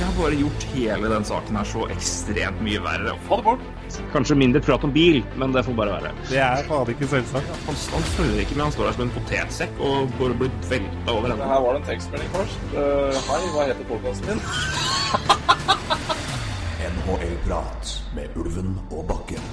De har bare gjort hele den saken her så ekstremt mye verre. Få det bort! Kanskje mindre prat om bil, men det får bare være. Det er fader ikke selvsagt. Han, han følger ikke med, han står der som en potetsekk og bare blir velta over ende. Her var det en tekstmelding først. Uh, hei, hva heter podkasten din? NHL-prat med Ulven og Bakken.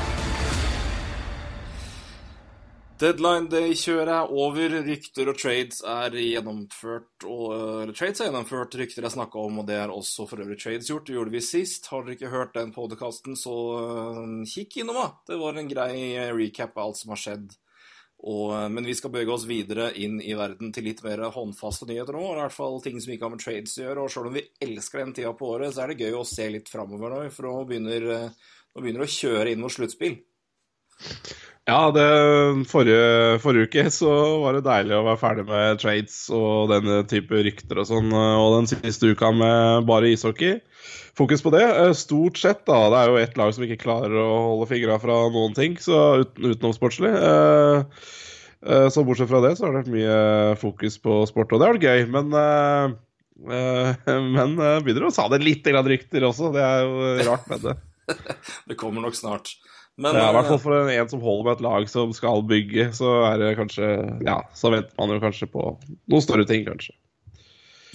Deadline Day-kjøret er over. Rykter og trades er gjennomført. Og, eller trades er gjennomført, rykter er snakka om, og det er også for øvrig trades gjort. Det gjorde vi sist. Har dere ikke hørt den podkasten, så uh, kikk innom, da. Det var en grei uh, recap av alt som har skjedd. Og, men vi skal bevege oss videre inn i verden til litt mer håndfaste nyheter nå. I hvert fall ting som ikke har med trades å gjøre. Og selv om vi elsker den tida på året, så er det gøy å se litt framover nå, for nå begynner, nå begynner å kjøre inn mot sluttspill. Ja, det, forrige, forrige, uke så var det deilig å være ferdig med trades og denne type rykter og sånn. Og den siste uka med bare ishockey. Fokus på det. Stort sett, da. Det er jo ett lag som ikke klarer å holde fingra fra noen ting, så uten, utenom sportslig. Så bortsett fra det så har det vært mye fokus på sport, og det har vært gøy. Men men begynner å sa det litt rykter også. Det er jo rart med det. det kommer nok snart. Men, ja, I hvert fall for en, som holder med et lag som skal bygge, så er det kanskje Ja, så venter man jo kanskje på noen større ting, kanskje.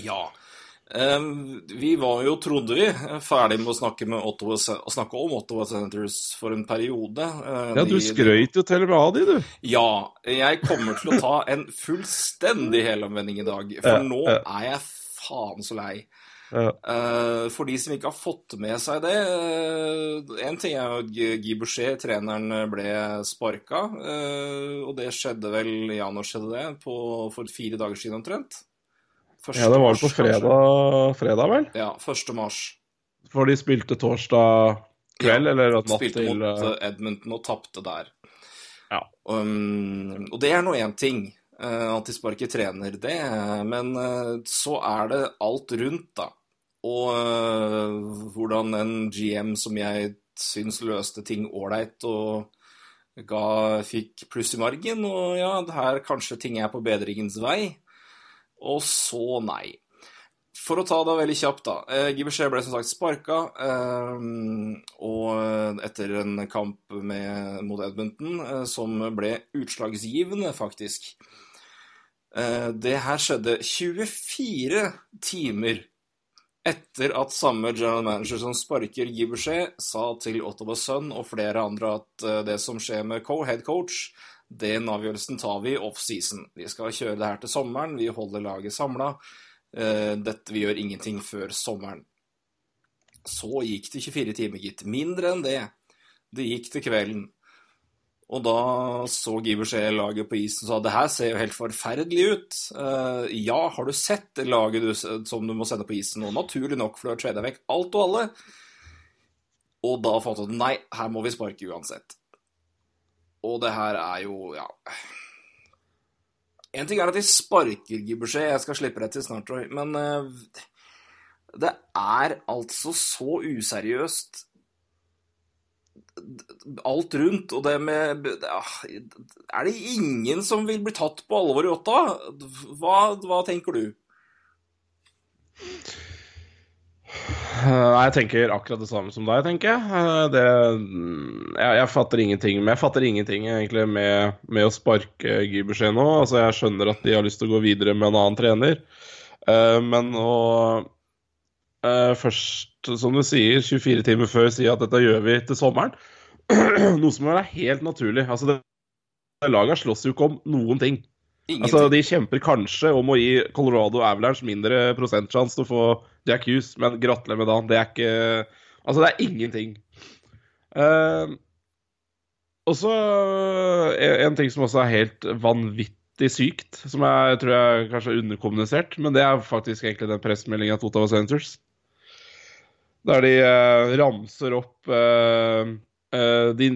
Ja. Um, vi var jo, trodde vi, ferdig med å snakke, med Ottawa, å snakke om Ottawa Senators for en periode. Uh, ja, du skrøyt jo til og med av de, du. Ja. Jeg kommer til å ta en fullstendig helomvending i dag. For nå er jeg faen så lei. Ja. Uh, for de som ikke har fått med seg det uh, En ting er at Guy Boucher, treneren, ble sparka. Uh, og det skjedde vel Ja, når skjedde det? På, for fire dager siden omtrent? Første ja, det var vel på fredag, fredag, vel? Ja, 1. mars. For de spilte torsdag kveld, ja, eller natt spilte til mot Edmonton og tapte der. Ja. Um, og det er nå én ting. At de sparker trener, det. Men så er det alt rundt, da. Og hvordan en GM som jeg syns løste ting ålreit og ga, fikk pluss i margen. Og ja, her kanskje ting er på bedringens vei. Og så nei. For å ta det veldig kjapt, da. Eh, ble som sagt sparka. Eh, og etter en kamp med, mot Edmonton eh, som ble utslagsgivende, faktisk. Det her skjedde 24 timer etter at samme general manager som sparker Giberskjær, sa til Ottawa Sun og flere andre at det som skjer med co-head coach, den avgjørelsen tar vi off-season. Vi skal kjøre det her til sommeren, vi holder laget samla. Dette vi gjør ingenting før sommeren. Så gikk det 24 timer, gitt. Mindre enn det. Det gikk til kvelden. Og da så Giberskjær laget på isen og sa det her ser jo helt forferdelig ut. Uh, ja, har du sett laget du, som du må sende på isen? Og naturlig nok, for du har trada vekk alt og alle. Og da fant du nei, her må vi sparke uansett. Og det her er jo, ja En ting er at de sparker Giberskjær, jeg skal slippe det til snart, Roy, men uh, det er altså så useriøst alt rundt, og det med Er det ingen som vil bli tatt på alvor i åtta? Hva, hva tenker du? Jeg tenker akkurat det samme som deg, tenker jeg. Det, jeg, jeg fatter ingenting Men jeg fatter ingenting egentlig med, med å sparke Giberskjær nå. Altså, jeg skjønner at de har lyst til å gå videre med en annen trener, men å først, som du sier, 24 timer før sier at dette gjør vi til sommeren. Noe som er helt naturlig. Altså, det, laget slåss jo ikke om noen ting. Altså, De kjemper kanskje om å gi Colorado Avalanche mindre prosentsjanse til å få Jack Hughes, men gratulerer med dagen. Det er ikke Altså, det er ingenting. Uh, og så en ting som også er helt vanvittig vanvittig sykt, som jeg tror jeg kanskje er underkommunisert. Men det er faktisk egentlig den pressemeldinga til Ottawa Senators. Der de eh, ramser opp eh, eh, de,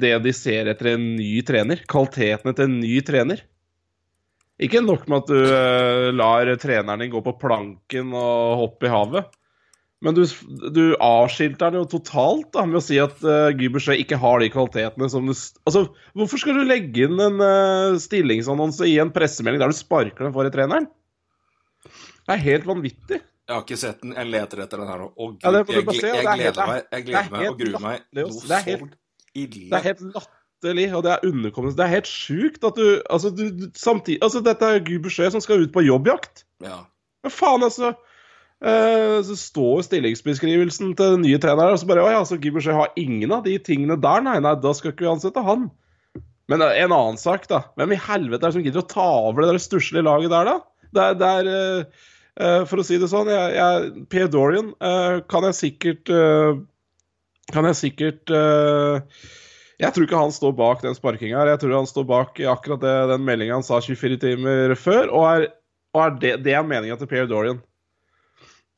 det de ser etter en ny trener. Kvalitetene til en ny trener. Ikke nok med at du lar treneren din gå på planken og hoppe i havet. Men du, du avskilter den jo totalt da, med å si at uh, Boucher ikke har de kvalitetene som du Altså, hvorfor skal du legge inn en uh, stillingsannonse i en pressemelding der du sparker den foran treneren? Det er helt vanvittig. Jeg har ikke sett den. Jeg leter etter den her nå. Å, Gud, Ja, jeg, jeg, jeg er gleder meg, jeg er gleder meg og gruer meg noe. Det helt- så ille. Det er helt latterlig, og det er underkommunisert. Det er helt sjukt at du Altså, du, du samtidig Altså, dette er Guy Boucher som skal ut på jobbjakt. Ja. Men faen, altså. Eh, så står stillingsbeskrivelsen til den nye treneren, og så bare Å ja, så Guy Boucher har ingen av de tingene der, nei, nei, da skal ikke vi ansette han. Men eh, en annen sak, da. Hvem i helvete er det som gidder å ta over det der stusslige laget der, da? Det er, det er eh, For å si det sånn, jeg, jeg, Per Dorian eh, kan jeg sikkert eh, Kan jeg sikkert eh, Jeg tror ikke han står bak den sparkinga her. Jeg tror han står bak akkurat det, den meldinga han sa 24 timer før, og er, og er det, det er meninga til Per Dorian.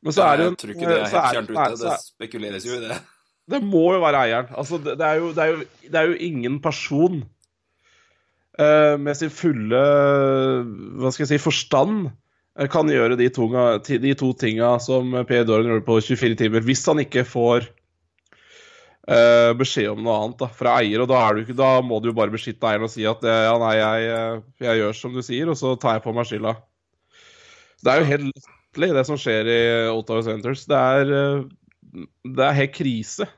Men så er det jeg tror ikke det er helt er- fjernt ute. Det er- spekuleres jo i det. det må jo være eieren. Altså, det, er jo, det, er jo, det er jo ingen person uh, med sin fulle hva skal jeg si, forstand eh, kan gjøre de to, ti- de to tinga som Per Doran gjorde på 24 timer, hvis han ikke får uh, beskjed om noe annet da, fra eier. og da, du da må du jo bare beskytte eieren og si at eh, ja, nei, jeg, eh, jeg gjør som du sier, og så tar jeg på meg skylda. Det er jo helt latterlig, det som skjer i Ottawa Centers. Det er, det er helt krise.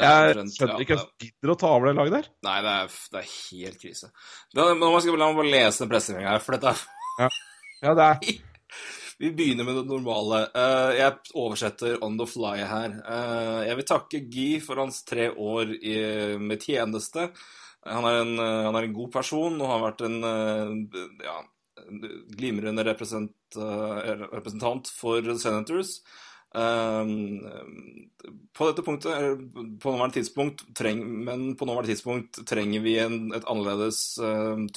Jeg skjønner ikke at jeg gidder å ta over det laget der. Nei, det er, det er helt krise. Da, nå skal meg bare lese pressemeldinga her, for dette er Ja, det er Vi begynner med det normale. Eh, jeg oversetter on the fly her. Eh, jeg vil takke Guy for hans tre år med tjeneste. Han er, en, han er en god person og har vært en eh, ja, glimrende represent, representant for Senators. På dette punktet, på nåværende tidspunkt, treng, men på nåværende tidspunkt trenger vi en, et annerledes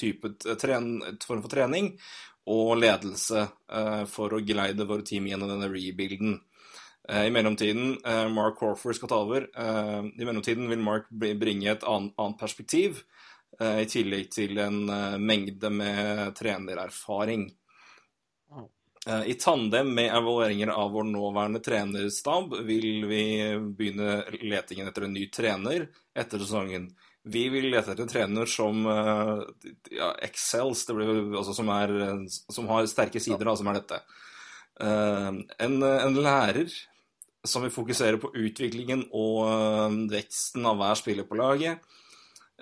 type tren, et form for trening og ledelse eh, for å geleide våre team gjennom denne rebuilden. Eh, I mellomtiden, eh, Mark Crawford skal ta over. I mellomtiden vil Mark bringe et annet, perspektiv, i tillegg til en mengde med trenererfaring. I tandem med evalueringer av vår nåværende trenerstab vil vi begynne letingen etter en ny trener etter sesongen. Vi vil lete etter en trener som eh, ja, excels, det blir, altså som, er, som har sterke sider, da, som er dette. Eh, en, en lærer som vil fokusere på utviklingen og eh, veksten av hver spiller på laget.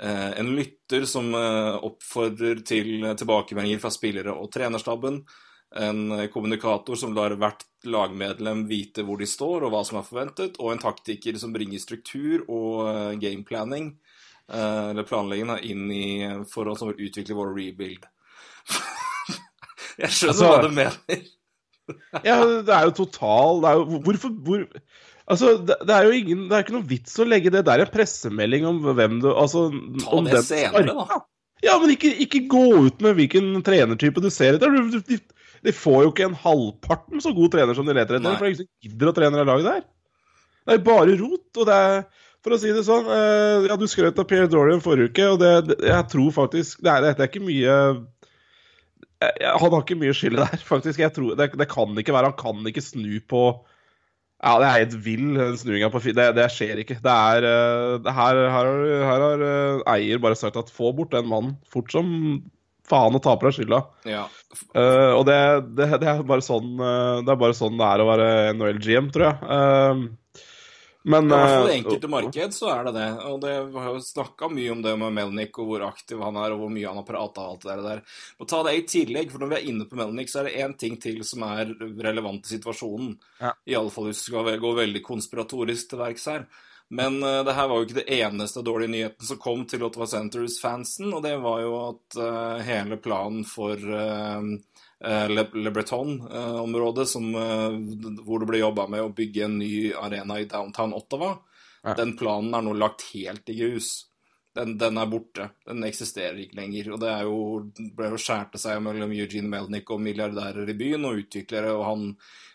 En lytter som oppfordrer til tilbakemeldinger fra spillere og trenerstaben. En kommunikator som lar hvert lagmedlem vite hvor de står og hva som er forventet. Og en taktiker som bringer struktur og gameplanning, eller planlegging, da, inn i forhold som vil utvikle vår rebuild. Jeg skjønner Altså- hva du mener. Ja, det er jo total det er jo, Hvorfor hvor, Altså, det, det er jo ingen Det er ikke noe vits å legge det der en pressemelding om hvem du Altså, Ta om det den senere, da. Ja, men ikke, ikke gå ut med hvilken trenertype du ser etter. Du- du- De, de får jo ikke en halvparten så god trener som de leter etter. For som gidder å trene det laget der. Det er bare rot. Og det er For å si det sånn eh, Ja, du skrøt av Pierre Dorian forrige uke, og det, jeg tror faktisk det er, Dette er ikke mye Han har ikke mye skyld der, faktisk. Jeg tror, det, det kan ikke være Han kan ikke snu på ja, det er helt vill, den snuinga på det, det skjer ikke. Det er eh, det her, her, her har eh, eier bare sagt at få bort den mannen fort som faen og ta på deg skylda. Ja. Uh, og det, det, det, er bare sånn, det er bare sånn det er å være NHL-GM, tror jeg. Eh, men I hvert fall i eh, enkelte marked så er det det. Og det har jo snakka mye om det med Melnik og hvor aktiv han er, og hvor mye han har prata og alt det der. Og ta det i tillegg, for når vi er inne på Melnik, så er det én ting til som er relevant i situasjonen. Ja. Iallfall hvis vi skal gå veldig konspiratorisk til verks her. Men uh, det her var jo ikke det eneste dårlige nyheten som kom til Ottawa Centres-fansen, og det var jo at uh, hele planen for uh, Le, Le Breton-området, eh, hvor det ble jobba med å bygge en ny arena i downtown Ottawa, Ja. den planen er nå lagt helt i grus. Den, den er borte. Den eksisterer ikke lenger. Og det er jo, ble jo skjærte seg mellom Eugene Melnick og milliardærer i byen og utviklere, og han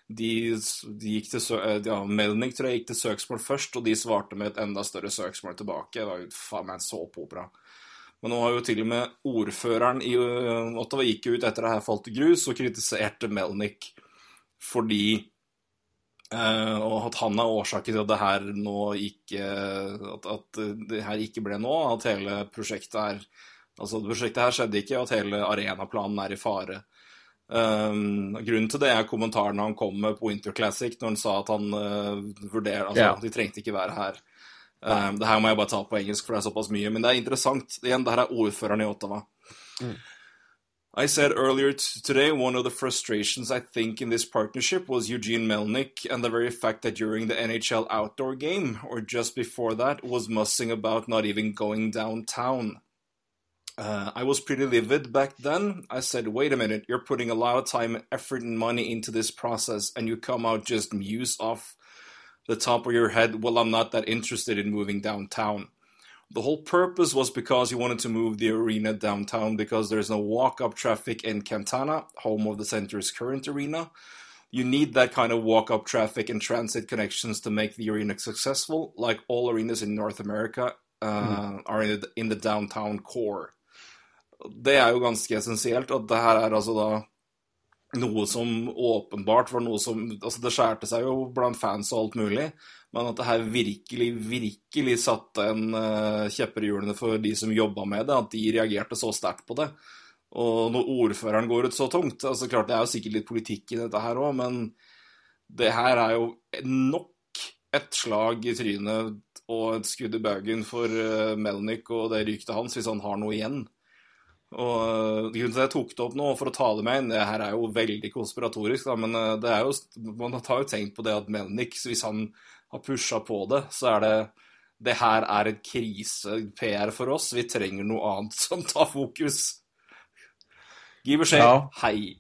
de, de gikk til ja, Melnick tror jeg gikk til søksmål først, og de svarte med et enda større søksmål tilbake. Det var jo faen meg en såpeopera. Men nå har jo til og med ordføreren i øh, Ottawa gikk ut etter det her falt i grus og kritiserte Melnick fordi Uh, og at han er årsaken til at det her nå ikke at, at det her ikke ble nå, at hele prosjektet her Altså, prosjektet her skjedde ikke, og at hele arenaplanen er i fare. Um, grunnen til det er kommentaren han kom med på Winter Classic, når han sa at han uh, vurderer Altså, Ja. de trengte ikke være her. Um, det her må jeg bare ta på engelsk, for det er såpass mye. Men det er interessant. Igjen, det her er ordføreren i Ottawa. I said earlier today one of the frustrations I think in this partnership was Eugene Melnick and the very fact that during the NHL outdoor game, or just before that, was mussing about not even going downtown. Uh, I was pretty livid back then. I said, wait a minute, you're putting a lot of time, effort, and money into this process, and you come out just muse off the top of your head, well, I'm not that interested in moving downtown. The whole purpose was because you wanted to move the arena downtown because there's no walk up traffic in Cantana, home of the center's current arena. You need that kind of walk up traffic and transit connections to make the arena successful, like all arenas in North America uh, are in the, in the downtown core. Det er jo ganske essensielt at det her er altså da noe som åpenbart var noe som Altså, det skjærte seg jo blant fans og alt mulig, men at det her virkelig, virkelig satte en uh, kjepper i hjulene for de som jobba med det, at de reagerte så sterkt på det. Og når ordføreren går ut så tungt altså klart Det er jo sikkert litt politikk i dette her òg, men det her er jo nok et slag i trynet og et skudd i baugen for uh, Melnik og det ryktet hans, hvis han har noe igjen. Og øh, grunnen til at jeg tok det opp nå, for å ta det med inn Det her er jo veldig konspiratorisk, da, men øh, det er jo, man har jo tenkt på det at Melnik, hvis han har pusha på det, så er det Det her er et krise-PR for oss. Vi trenger noe annet som tar fokus. Gi beskjed. Ja. Hei.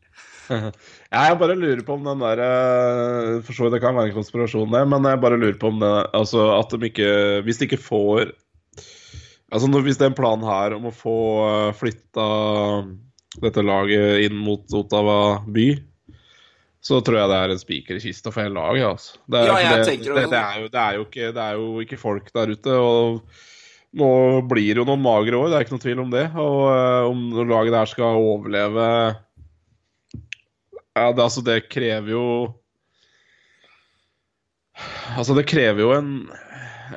Ja, jeg bare lurer på om den der eh, For så vidt det kan være en konspirasjon, det, men jeg bare lurer på om det Altså at de ikke Hvis de ikke får Altså når, Hvis det er en plan her om å få uh, flytta dette laget inn mot Ottawa by, så tror jeg det er en spiker i kista for hele laget. Altså. Det, er, Ja, jeg det, det, det, er jo, det, er jo ikke, det er jo ikke folk der ute. og Nå blir det jo noen magre år, det er ikke noen tvil om det. Og eh, om laget der skal overleve ja, det, altså, det krever jo Altså, det krever jo en,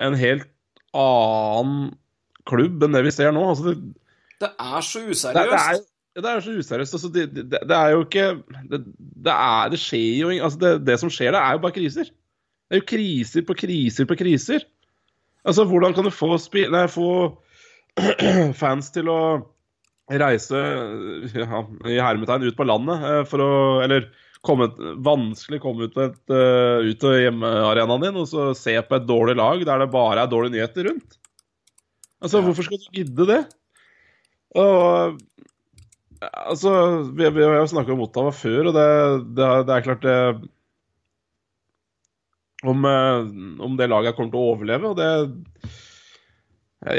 en helt annen klubb enn det vi ser nå. Altså, det, Det er så useriøst. det, er, det er så useriøst. Altså, det, det, det er jo ikke det, det, er, skjer jo altså, det, det som skjer, det er jo bare kriser. Det er jo kriser på kriser på kriser. Altså, hvordan kan du få, nei, få fans til å reise ja, i hermetegn ut på landet eh, for å Eller komme, vanskelig komme ut et, eh, ut av hjemmearenaen din og så se på et dårlig lag der det bare er dårlige nyheter rundt? Altså, hvorfor skal du gidde det? Og Altså, vi, vi har jo snakka om Ottawa før, og det, det, det er klart det om, eh, om det laget kommer til å overleve, og det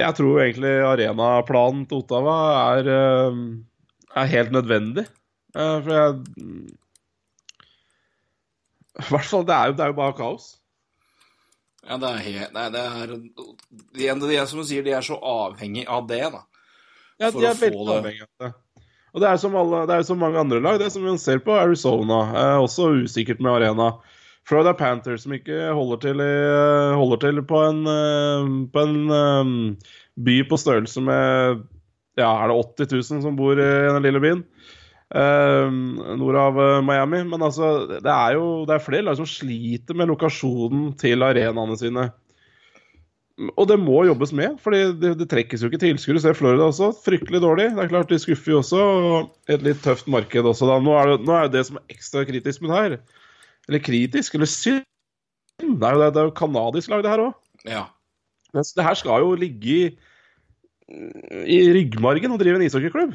Jeg tror egentlig arenaplanen til Ottawa er, eh, er helt nødvendig. Eh, For jeg I hvert fall, det er jo, det er jo bare kaos. Ja, det er helt Nei, det er Igjen, det er som du sier, de er så avhengig av det, da. Ja, de er veldig det. avhengig av det. Og det er som, alle, det er som mange andre lag. Det som man ser på Arizona. Eh, også usikkert med arena. Florida Panthers som ikke holder til, i, holder til på en, eh, på en eh, by på størrelse med Ja, er det 80 000 som bor i den lille byen? Eh, nord av eh, Miami. Men altså, det er jo det er flere lag som sliter med lokasjonen til arenaene sine. Og det må jobbes med, fordi det, det trekkes jo ikke tilskuere. Se Florida også, fryktelig dårlig. Det er klart De skuffer jo også. og Et litt tøft marked også, da. Nå er det, nå er det det som er ekstra kritisk med det her. Eller kritisk, eller synd. Det er jo, det er jo kanadisk lag, det her òg. Ja. Det her skal jo ligge i, i ryggmargen å drive en ishockeyklubb.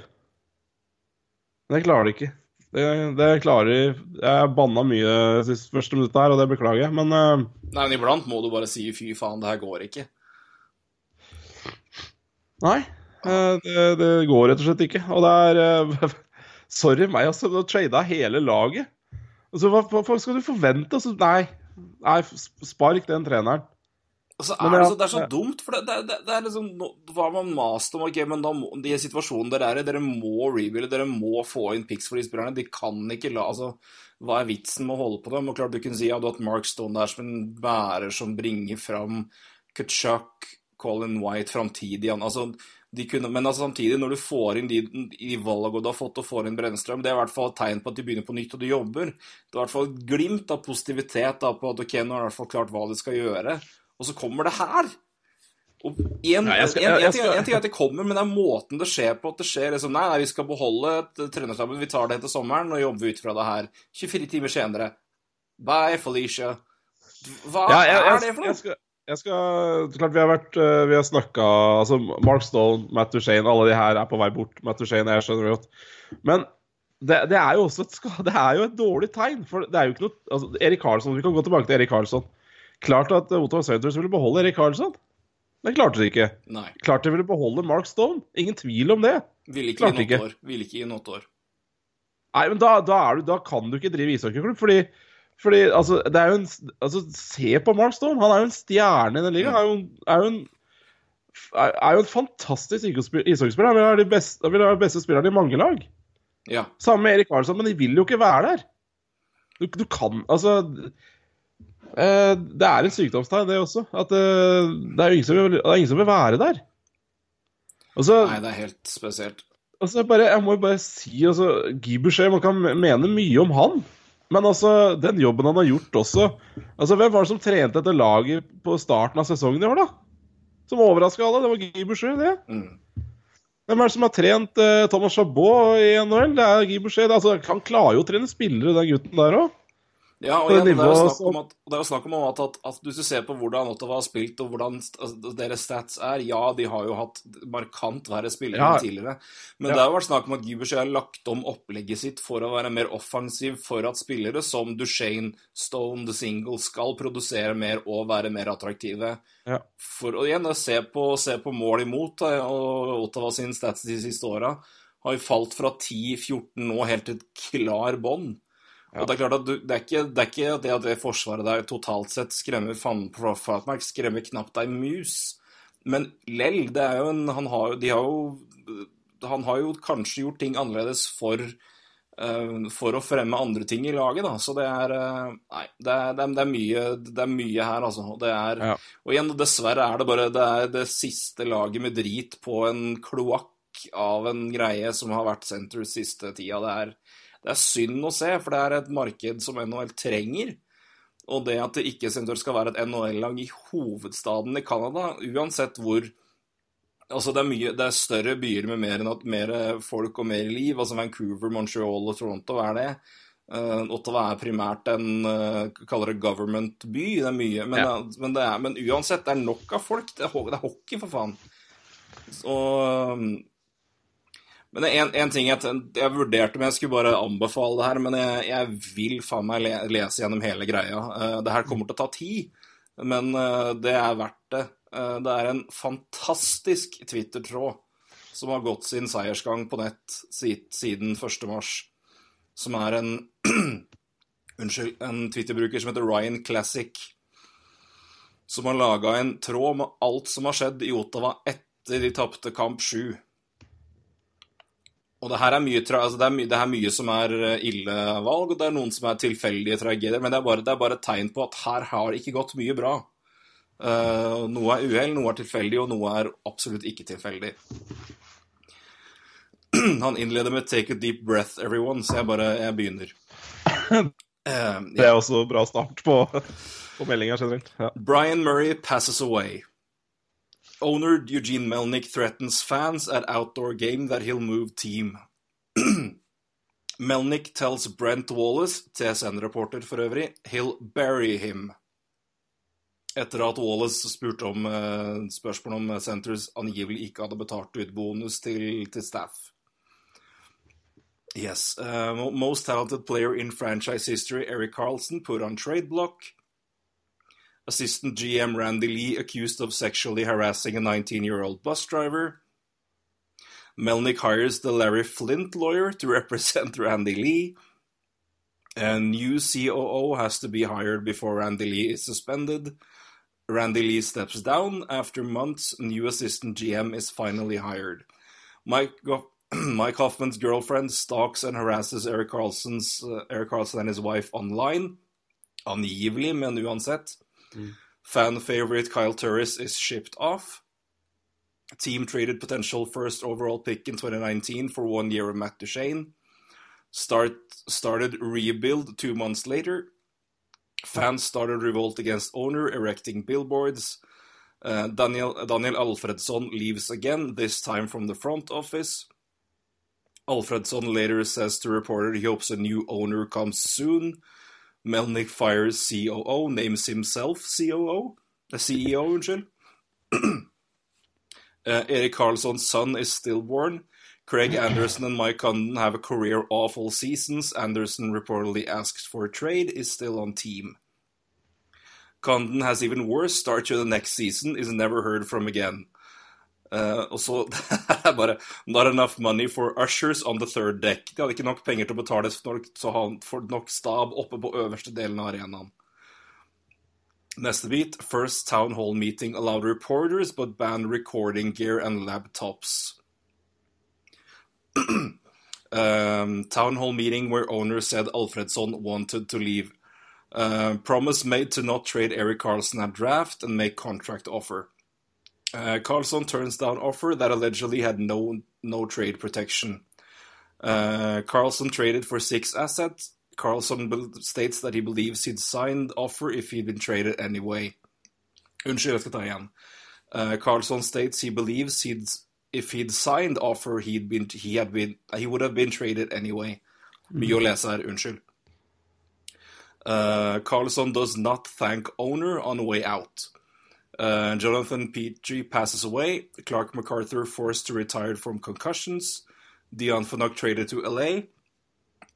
Men det klarer de ikke. Det, det klarer Jeg banna mye sist første minuttet her, og det beklager jeg. Men uh, Nei, men iblant må du bare si fy faen, det her går ikke. Nei, eh, det, det går rett og slett ikke. Og det er uh, Sorry meg, altså. Du trada hele laget. Altså, hva hva skal du forvente? Altså, nei, nei, spark den treneren. Og så Men er det, så, det er så dumt, for det, det, det, er liksom Hva har man mast om, ok, men da må, de situasjonene dere er i, dere må rebuilde, dere må få inn picks for de spillerne. De kan ikke la Altså, hva er vitsen med å holde på dem? Og klart du kunne si ja, du har hatt Mark Stone der som en bærer som bringer fram Kutchuk, Colin White, framtidig altså, kunne, Men altså, samtidig, når du får inn de, de valgene du har fått, og får inn Brennstrøm, det er i hvert fall et tegn på at de begynner på nytt, og de jobber. Det er i hvert fall et glimt av positivitet da, på at ok, nå har de i hvert fall klart hva de skal gjøre. Og så kommer det her! Og en, Nei, skal- en, en, ting, en ting er at det kommer, men det er måten det skjer på. At det skjer liksom Nei, nei vi skal beholde trenerstaben, vi tar det etter sommeren, og jobber ut fra det her. 24 timer senere. Bye, Felicia. Hva Ja, jeg, er det for noe? jeg, skal, jeg skal Klart vi har vært eh, Vi har snakka Altså, Mark Stone, Matt Duchene, alle de her er på vei bort. Matt Duchene, jeg skjønner godt. Men det, det er jo også et, det er jo et dårlig tegn. For det er jo ikke noe altså, Erik Karlsson, Vi kan gå tilbake til Erik Karlsson. Klart at Ottawa Senators ville beholde Erik Karlsson. Det klarte de ikke. Nei. Klart de ville beholde Mark Stone. Ingen tvil om det. Ville ikke Klarte gi ikke. år. Ville ikke gi åtte år. Nei, men da, da, du, da kan du ikke drive ishockeyklubb, fordi fordi, altså, det er jo en altså, Se på Mark Stone. Han er jo en stjerne i den ligaen. Er, er, jo en- er, jo en fantastisk ishockeyspiller. Han vil være de beste, beste spillerne i mange lag. Ja. Samme med Erik Karlsson, men de vil jo ikke være der. Du, du kan Altså Det er en sykdomstegn, det også. At eh, det, er ingen som vil, det ingen som vil være der. Så Nei, det er helt spesielt. Altså, bare, jeg må jo bare si altså, Guy Boucher, man kan mene mye om han. Men altså, den jobben han har gjort også Altså, Hvem var det som trente dette laget på starten av sesongen i år, da? Som overraska alle? Det var Guy det. Mm. Hvem er det som har trent uh, Thomas Chabot i NHL? Det er Guy Boucher. Er altså, han klarer jo å trene spillere, den gutten der òg. Ja, og igjen, det er jo snakk om at, snakk om at, at, at hvis du ser på hvordan Ottawa har spilt, og hvordan altså, deres stats er Ja, de har jo hatt markant verre spillere Ja. enn tidligere, men Ja. det har vært snakk om at Guberset har lagt om opplegget sitt for å være mer offensiv, for at spillere som Duchene, Stone, The Single skal produsere mer og være mer attraktive. Ja. For, og igjen, se på, se på mål imot, da, og Ottawa sin stats de siste åra har jo falt fra 10-14 nå helt til et klar bånd. Og Det er klart at du, det, er ikke, det er ikke det at det forsvaret der totalt sett skremmer fan på Fatmark, skremmer knapt ei mus. Men lell, det er jo en Han har De har jo Han har jo kanskje gjort ting annerledes for eh, for å fremme andre ting i laget, da. Så det er eh, Nei, det er, det er, mye, det er mye her, altså. Det er, Ja. og igjen, dessverre er det bare Det er det siste laget med drit på en kloakk av en greie som har vært senter siste tida. Det er, det er synd å se, for det er et marked som NHL trenger. Og det at det ikke skal være et NHL-lag i hovedstaden i Canada, uansett hvor Altså, det er, mye, det er større byer med mer, mer folk og mer liv. Altså Vancouver, Montreal og Toronto er det. Uh, Ottawa er primært en uh, kaller det government-by. Det er mye, men, Ja. men, det er, men uansett, det er nok av folk. Det er, det er hockey, for faen. Så um, Men en, en ting jeg, jeg vurderte men jeg skulle bare anbefale det her, men jeg, jeg vil faen meg le, lese gjennom hele greia. Uh, det her kommer til å ta tid, men uh, det er verdt det. Uh, det er en fantastisk Twitter-tråd som har gått sin seiersgang på nett siden 1. mars, som er en Unnskyld, en Twitter-bruker som heter Ryan Classic, som har laga en tråd med alt som har skjedd i Ottawa etter de tapte kamp 7. Og det her er mye, altså det er my det er mye som er eh, ille valg, og det er noen som er tilfeldige tragedier, men det er bare, det er bare et tegn på at her har det ikke gått mye bra. Uh, noe er uhell, noe er tilfeldig, og noe er absolutt ikke tilfeldig. Han innleder med 'take a deep breath, everyone', så jeg bare jeg begynner. Eh, Det er også bra start på, på meldinga generelt. Ja. Brian Murray passes away. Owner Eugene Melnick threatens fans at outdoor game that he'll move team. Melnick tells Brent Wallace, TSN-reporter for øvrig, he'll bury him. Etter at Wallace spurte om uh, spørsmål om Centres angivelig ikke hadde betalt ut bonus til, til staff. Yes. uh, most talented player in franchise history, Eric Carlson, put on trade block. Assistant GM Randy Lee accused of sexually harassing a 19 year old bus driver. Melnick hires the Larry Flint lawyer to represent Randy Lee. A new COO has to be hired before Randy Lee is suspended. Randy Lee steps down. After months, new assistant GM is finally hired. Mike, Go- Mike Hoffman's girlfriend stalks and harasses Eric Carlson's, uh, Eric Carlson and his wife online. Angivelig, men uansett. Fan favorite Kyle Turris is shipped off. Team traded potential first overall pick in 2019 for one year of Matt Duchene. Start started rebuild two months later. Fans started revolt against owner, erecting billboards. Uh, Daniel Daniel Alfredsson leaves again, this time from the front office. Alfredsson later says to reporter he hopes a new owner comes soon. Melnick fires COO, names himself COO, uh, CEO, unnskyld. Uh, Erik Karlsson's son is stillborn. Craig Anderson and Mike Condon have a career awful seasons. Anderson reportedly asks for a trade, is still on team. Condon has even worse start to the next season, is never heard from again. Uh, og så det er bare Not enough money for ushers on the third deck. De hadde ikke nok penger til å betale så han får nok stab oppe på øverste delen av arenaen. Neste bit. First town hall meeting allowed reporters, but banned recording gear and laptops. um, town hall meeting where owner said Alfredsson wanted to leave. Uh, promise made to not trade Eric Carlson at draft and make contract offer. Uh, Carlson turns down offer that allegedly had no no trade protection. Uh, Carlson traded for six assets. Carlson bel- states that he believes he'd signed offer if he'd been traded anyway. Unnskyld, jeg skal ta igjen. Uh, Carlson states he believes he'd if he'd signed offer he'd been he had been he would have been traded anyway. Mye å lese her, unnskyld. Uh, Carlson does not thank owner on way out. Uh, Jonathan Petrie passes away. Clark MacArthur forced to retire from concussions. Dion Phaneuf traded to LA.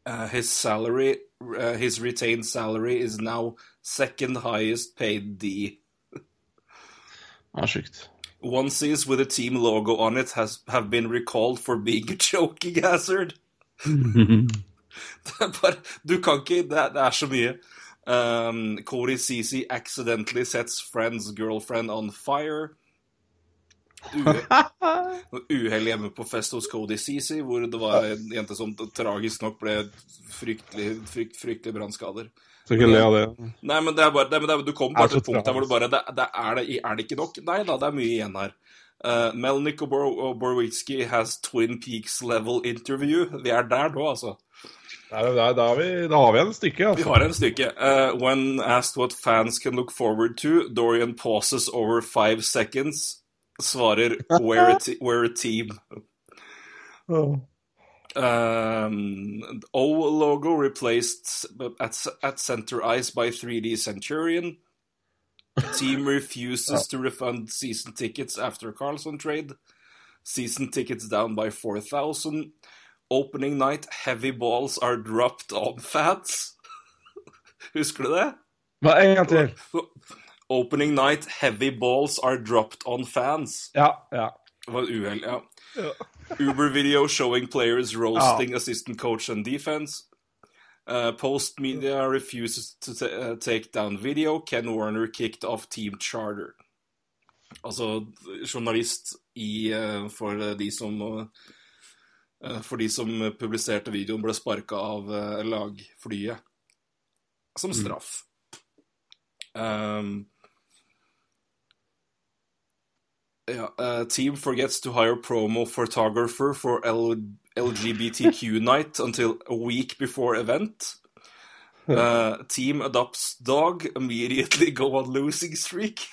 Uh, his salary, uh, his retained salary, is now second highest paid D. Ja, sjukt. Onesies with a team logo on it has have been recalled for being a choking hazard. bare, du kan ikke Det, er- det er så mye. Um, Cody Cece accidentally sets friend's girlfriend on fire. Uhe- Uhell hjemme på fest hos Cody Cece, hvor det var en jente som tragisk nok ble fryktelig, frykt, fryktelig brannskader. Så ikke le av det. Nei, men det er bare, det, men det, du kommer Er bare til et punkt der hvor du bare det, det er, det, er det ikke nok? Nei da, det er mye igjen her. Uh, Melnick og, Bor has Twin Peaks level interview. Vi er der nå, altså. Der, der har vi, da har vi en stykke, Vi altså. har en stykke. Uh, when asked what fans can look forward to, Dorian pauses over five seconds. Svarer we're a, te we're a team. Um, O logo replaced at, at center ice by 3D Centurion. Team refuses to refund season tickets after Carlson trade. Season tickets down by 4,000. Opening night, heavy balls are dropped on fans. Husker du det? Hva, en gang til. Opening night, heavy balls are dropped on fans. Ja, ja. Det var et uhell, ja. Uber video showing players roasting assistant coach and defense. Uh, Post media refuses to uh, take down video. Ken Warner kicked off team charter. Altså, journalist i uh, For de som uh, For de som publiserte videoen, ble sparka av uh, lagflyet som straff. Um, Ja, uh, team forgets to hire promo photographer for L- LGBTQ night until a week before event. Uh, team adopts dog, immediately go on losing streak.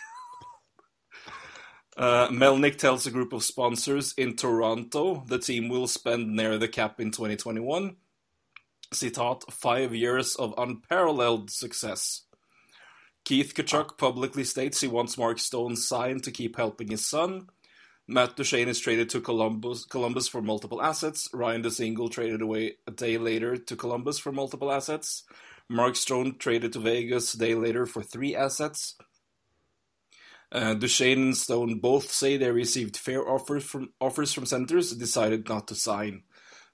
Uh, Melnick tells a group of sponsors in Toronto the team will spend near the cap in 2021. Citat, five years of unparalleled success. Keith Kachuk publicly states he wants Mark Stone signed to keep helping his son. Matt Duchene is traded to Columbus, Columbus for multiple assets. Ryan DeSingle traded away a day later to Columbus for multiple assets. Mark Stone traded to Vegas a day later for three assets. Uh, Duchesne and Stone both say they received fair offers from offers from centers, decided not to sign.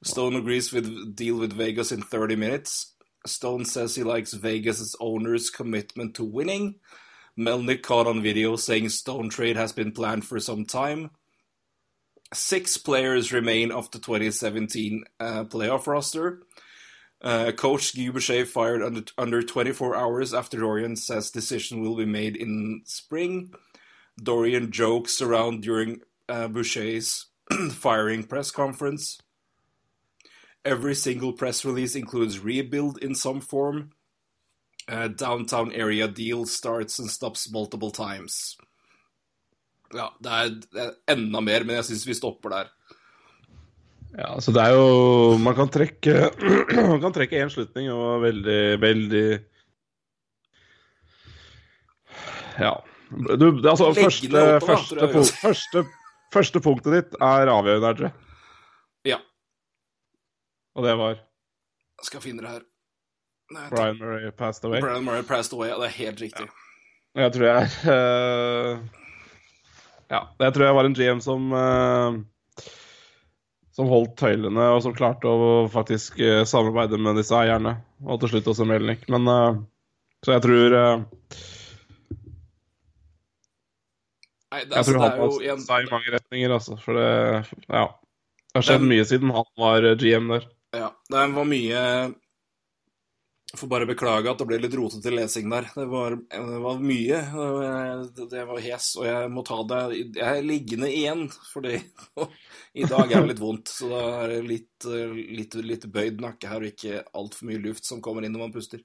Stone agrees with deal with Vegas in 30 minutes. Stone says he likes Vegas' owner's commitment to winning. Melnick caught on video saying Stone trade has been planned for some time. Six players remain of the 2017 uh, playoff roster. Uh, Coach Guy Boucher fired under, under 24 hours after Dorian says decision will be made in spring. Dorian jokes around during uh, Boucher's firing press conference. Every single press release includes rebuild in some form. Uh, downtown area deal starts and stops multiple times. Ja, det er, det er enda mer, men jeg syns vi stopper der. Ja, så det er jo Man kan trekke Man kan trekke én slutning og veldig, veldig Ja. Du, altså, første, opp, da, første, jeg. punkt, første, første punktet ditt er avgjørende tror jeg. Ja, Og det var Jeg skal finne det her. Nei, Brian Murray passed away. Brian Murray passed away, ja, det er helt riktig. Jeg tror jeg uh, Ja, jeg tror jeg var en GM som eh, Som holdt tøylene, og som klarte å faktisk eh, samarbeide med disse eierne. Og til slutt også Melnik. Men uh, Så jeg tror uh, Nei, det, Jeg altså, tror han har igjen seg i mange retninger, altså. For det Ja. Det har skjedd Den... mye siden han var GM der. Ja, det var mye får bare beklage at det ble litt rotete lesing der. Det var, det var mye. Det var hes, og jeg må ta det Jeg er liggende igjen, fordi i dag er det litt vondt. Så da er det litt, litt, litt bøyd nakke her, og ikke altfor mye luft som kommer inn når man puster.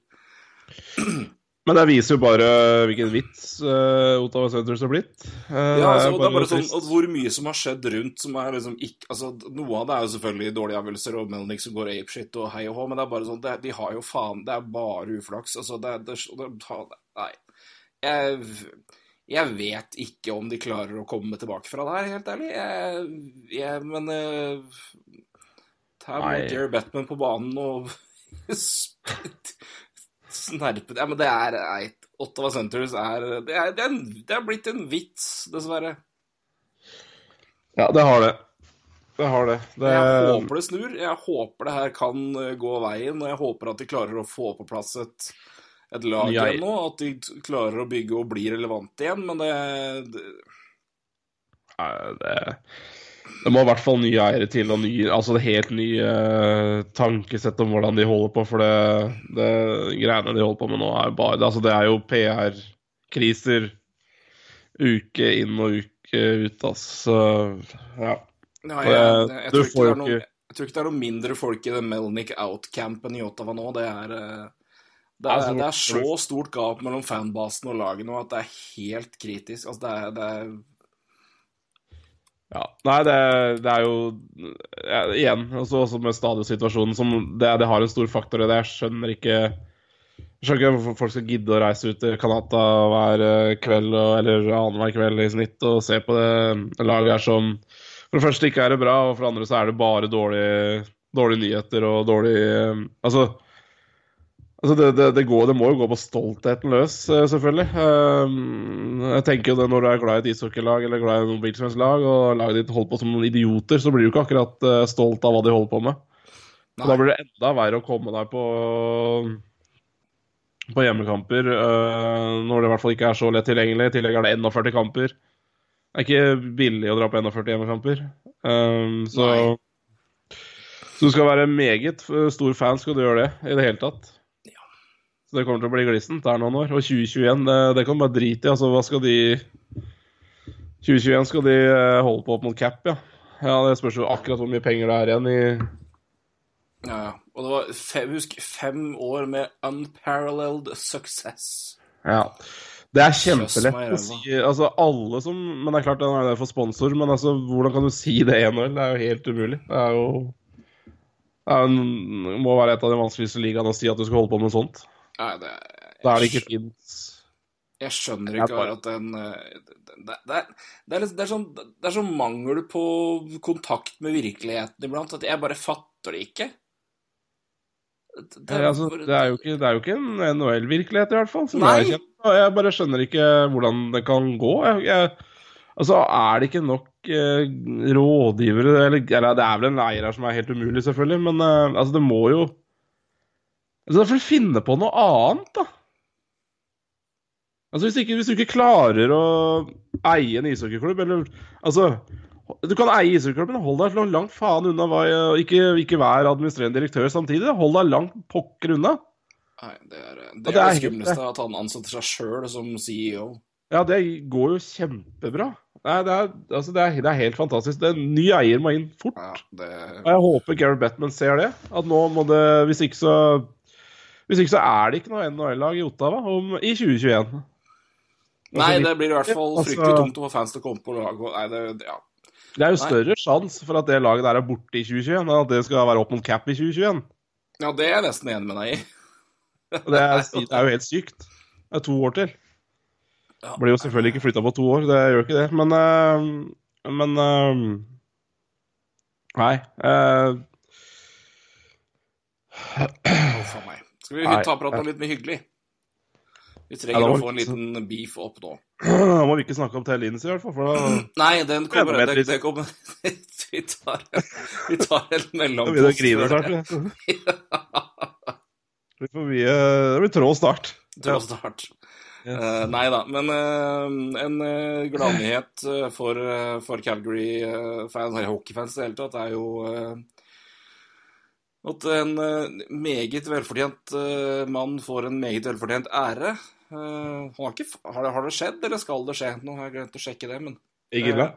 Men det viser jo bare hvilken vits uh, Ottawa Centres har blitt. Uh, Ja, altså, det er bare sånn at Hvor mye som har skjedd rundt som er liksom ikke altså, Noe av det er jo selvfølgelig dårlige avgjørelser og Melnik som går apeshit og hei og hå, men det er bare sånn det, De har jo faen Det er bare uflaks. Altså, det, det, det, Nei. Jeg, jeg vet ikke om de klarer å komme tilbake fra det her, helt ærlig. Jeg, jeg, men uh, Her må Jerry Batman på banen og snerpe Ja, men det er eit Ottawa Centres er det, er det er en, det er blitt en vits, dessverre. Ja, det har det. Det har det. det Jeg håper det snur. Jeg håper det her kan eh, gå veien, og jeg håper at de klarer å få på plass et, et lag Ny igjen nå. At de klarer å bygge og bli relevante igjen, men det, det Nei, det, det må i hvert fall nye eiere til, og nye, altså det helt nye eh, tankesett om hvordan de holder på. For det, det greiene de holder på med nå, er bare Altså, det er jo PR-kriser uke inn og uke ut, altså. Ja. Nei, Det- jeg, jeg, jeg, du tror ikke får det jo er noe, jeg tror ikke det er noe mindre folk i den Melnick Out-campen i Ottawa nå. Det er eh, det er, det er så stort gap mellom fanbasen og laget nå at det er helt kritisk. Altså, det er, det er Ja, Nei, det, det er jo ja, Igjen, også, også med stadionsituasjonen som det, det har en stor faktor i det. Jeg skjønner ikke jeg skjønner ikke hvorfor folk skal gidde å reise ut til Kanata hver eh, kveld og, eller annenhver kveld i snitt og se på det laget her som For det første ikke er det bra, og for det andre så er det bare dårlige, dårlige nyheter og dårlig eh, Altså, altså det, det, det, går, det må jo gå på stoltheten løs, eh, selvfølgelig. Um, jeg tenker jo det Når du er glad i et ishockeylag eller glad i noen hvilket og laget ditt holder på som noen idioter, så blir du ikke akkurat eh, stolt av hva de holder på med. Da blir det enda verre å komme deg på på hjemmekamper, øh, når det i hvert fall ikke er så lett tilgjengelig. I tillegg er det 41 kamper. Det er ikke billig å dra på 41 hjemmekamper. Um, så, så du skal være meget stor fan skal du gjøre det, i det hele tatt. Så det kommer til å bli glissent der noen år. Og 2021, det, det kan bare drite i. Altså, hva skal de 2021 skal de øh, holde på opp mot cap, ja. Ja, Det spørs jo akkurat hvor mye penger det er igjen i Ja, ja. Og det var fem, husk, fem år med unparalleled success. Ja. Det er kjempelett å si. Altså, alle som Men det er klart den er der for sponsor, men altså, hvordan kan du si det én år? Det er jo helt umulig. Det er jo det er en, må være et av de vanskeligste ligaene å si at du skal holde på med sånt. Nei, det, Da er det ikke fint. Jeg skjønner ikke bare- at den eh, det, det, er, det, er, det, er sånn, det er sånn mangel på kontakt med virkeligheten iblant at jeg bare fatter det ikke. det, Eh, altså, det, er jo ikke, det er jo ikke en NHL-virkelighet, i hvert fall. Som jeg kjenner. Jeg bare skjønner ikke hvordan det kan gå. Jeg, jeg, altså, er det ikke nok eh, rådgivere eller, eller det er vel en eier her som er helt umulig, selvfølgelig, men eh, altså, det må jo Da får du finne på noe annet, da. Altså, hvis, ikke, hvis du ikke klarer å eie en ishockeyklubb, eller Altså du kan eie ishockeyklubben, hold deg langt faen unna. Hva, ikke, ikke vær administrerende direktør samtidig. Hold deg langt pokker unna. Nei, det er det, er det det, skumleste, at han ansetter seg sjøl som CEO. Ja, det går jo kjempebra. Nei, det, er, altså, det, er, det er helt fantastisk. Det er en ny eier må inn fort. Ja, det, Og jeg håper Gareth Batman ser det. At nå må det Hvis ikke så Hvis ikke så er det ikke noe NHL-lag i Ottawa om, i 2021. nei, det blir i hvert fall altså- fryktelig tungt å få fans til å komme på lag. Nei, det, ja. Det er jo Nei. større sjanse for at det laget der er borte i 2021, enn at det skal være opp mot cap i 2021. ja, det er jeg nesten enig med deg i. Det er, det er jo helt sykt. Det er to år til. Ja. Blir jo selvfølgelig ikke flytta på to år, det gjør ikke det. Men øh, Men øh, Nei. øh, Huff a meg. Skal vi Nei, ta praten litt mer hyggelig? Vi trenger ja, å få en liten beef opp nå. Da må vi ikke snakke om Tell Lindsay, i hvert fall. For da Nei, den kommer, det, det, det kommer Vi tar, vi tar en da mellompost. grine før det. snart. ja. Det blir start. Blir trå start. Til å. Yes. Eh, nei da, men uh, en uh, gladnyhet eh, for, uh, for Calgary-fans, eller hockeyfans i det hele tatt, er jo at en eh, meget velfortjent eh, mann får en meget velfortjent ære. Eh, har, ikke, har, det, har det skjedd, eller skal det skje? Nå har jeg glemt å sjekke det, men Iginla?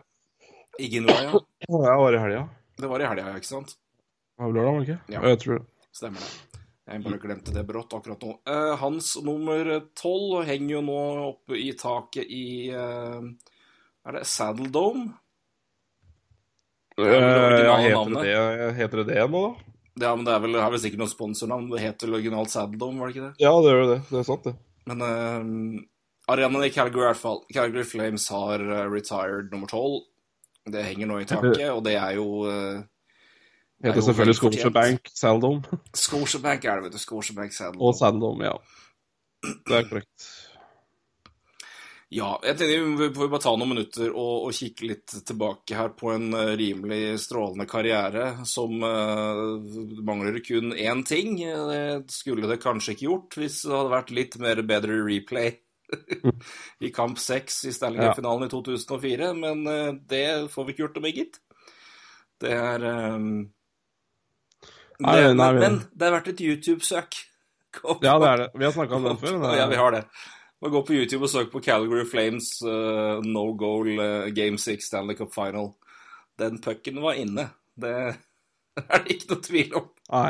Iginla, ja. Det var i helga. Det var i helga, ja, ikke sant? Det var lørdag, var det ikke? Ja. Jeg tror det. Stemmer det. Jeg bare glemte det brått akkurat nå. Hans nummer tolv henger jo nå oppe i taket i Er det Saddle Dome? Ja, heter, det det, heter det det nå, da? Ja, men det er vel, det er vel sikkert noe sponsornavn. Det heter vel originalt Saddledome, var det ikke det? Ja, det gjør det. Det er sant, det. Men uh, arenaen i Calgary i hvert fall. Calgary Flames har eh, retired nummer tolv. Det henger nå i taket, og det er jo uh, det er Heter selvfølgelig selvfølgelig Bank, Scotiabank Saldome. Scotiabank er det, vet du. Scotiabank Saddle Og Dome. Ja. Det er korrekt. Ja, jeg tenker vi får bare ta noen minutter og, og kikke litt tilbake her på en eh, rimelig strålende karriere som uh, mangler kun én ting. Det skulle det kanskje ikke gjort hvis det hadde vært litt mer bedre replay i kamp seks i Stanley Ja. Cup-finalen i 2004, men uh, det får vi ikke gjort noe med, gitt. Det er um, det, nei, men, men det er verdt et YouTube-søk. Ja, det er det. Vi har snakka om det før. men ja, vi har det. Bare gå på YouTube og søk på Calgary Flames uh, no goal uh, Game 6 Stanley Cup Final. Den pucken var inne. Det er det ikke noe tvil om. Nei,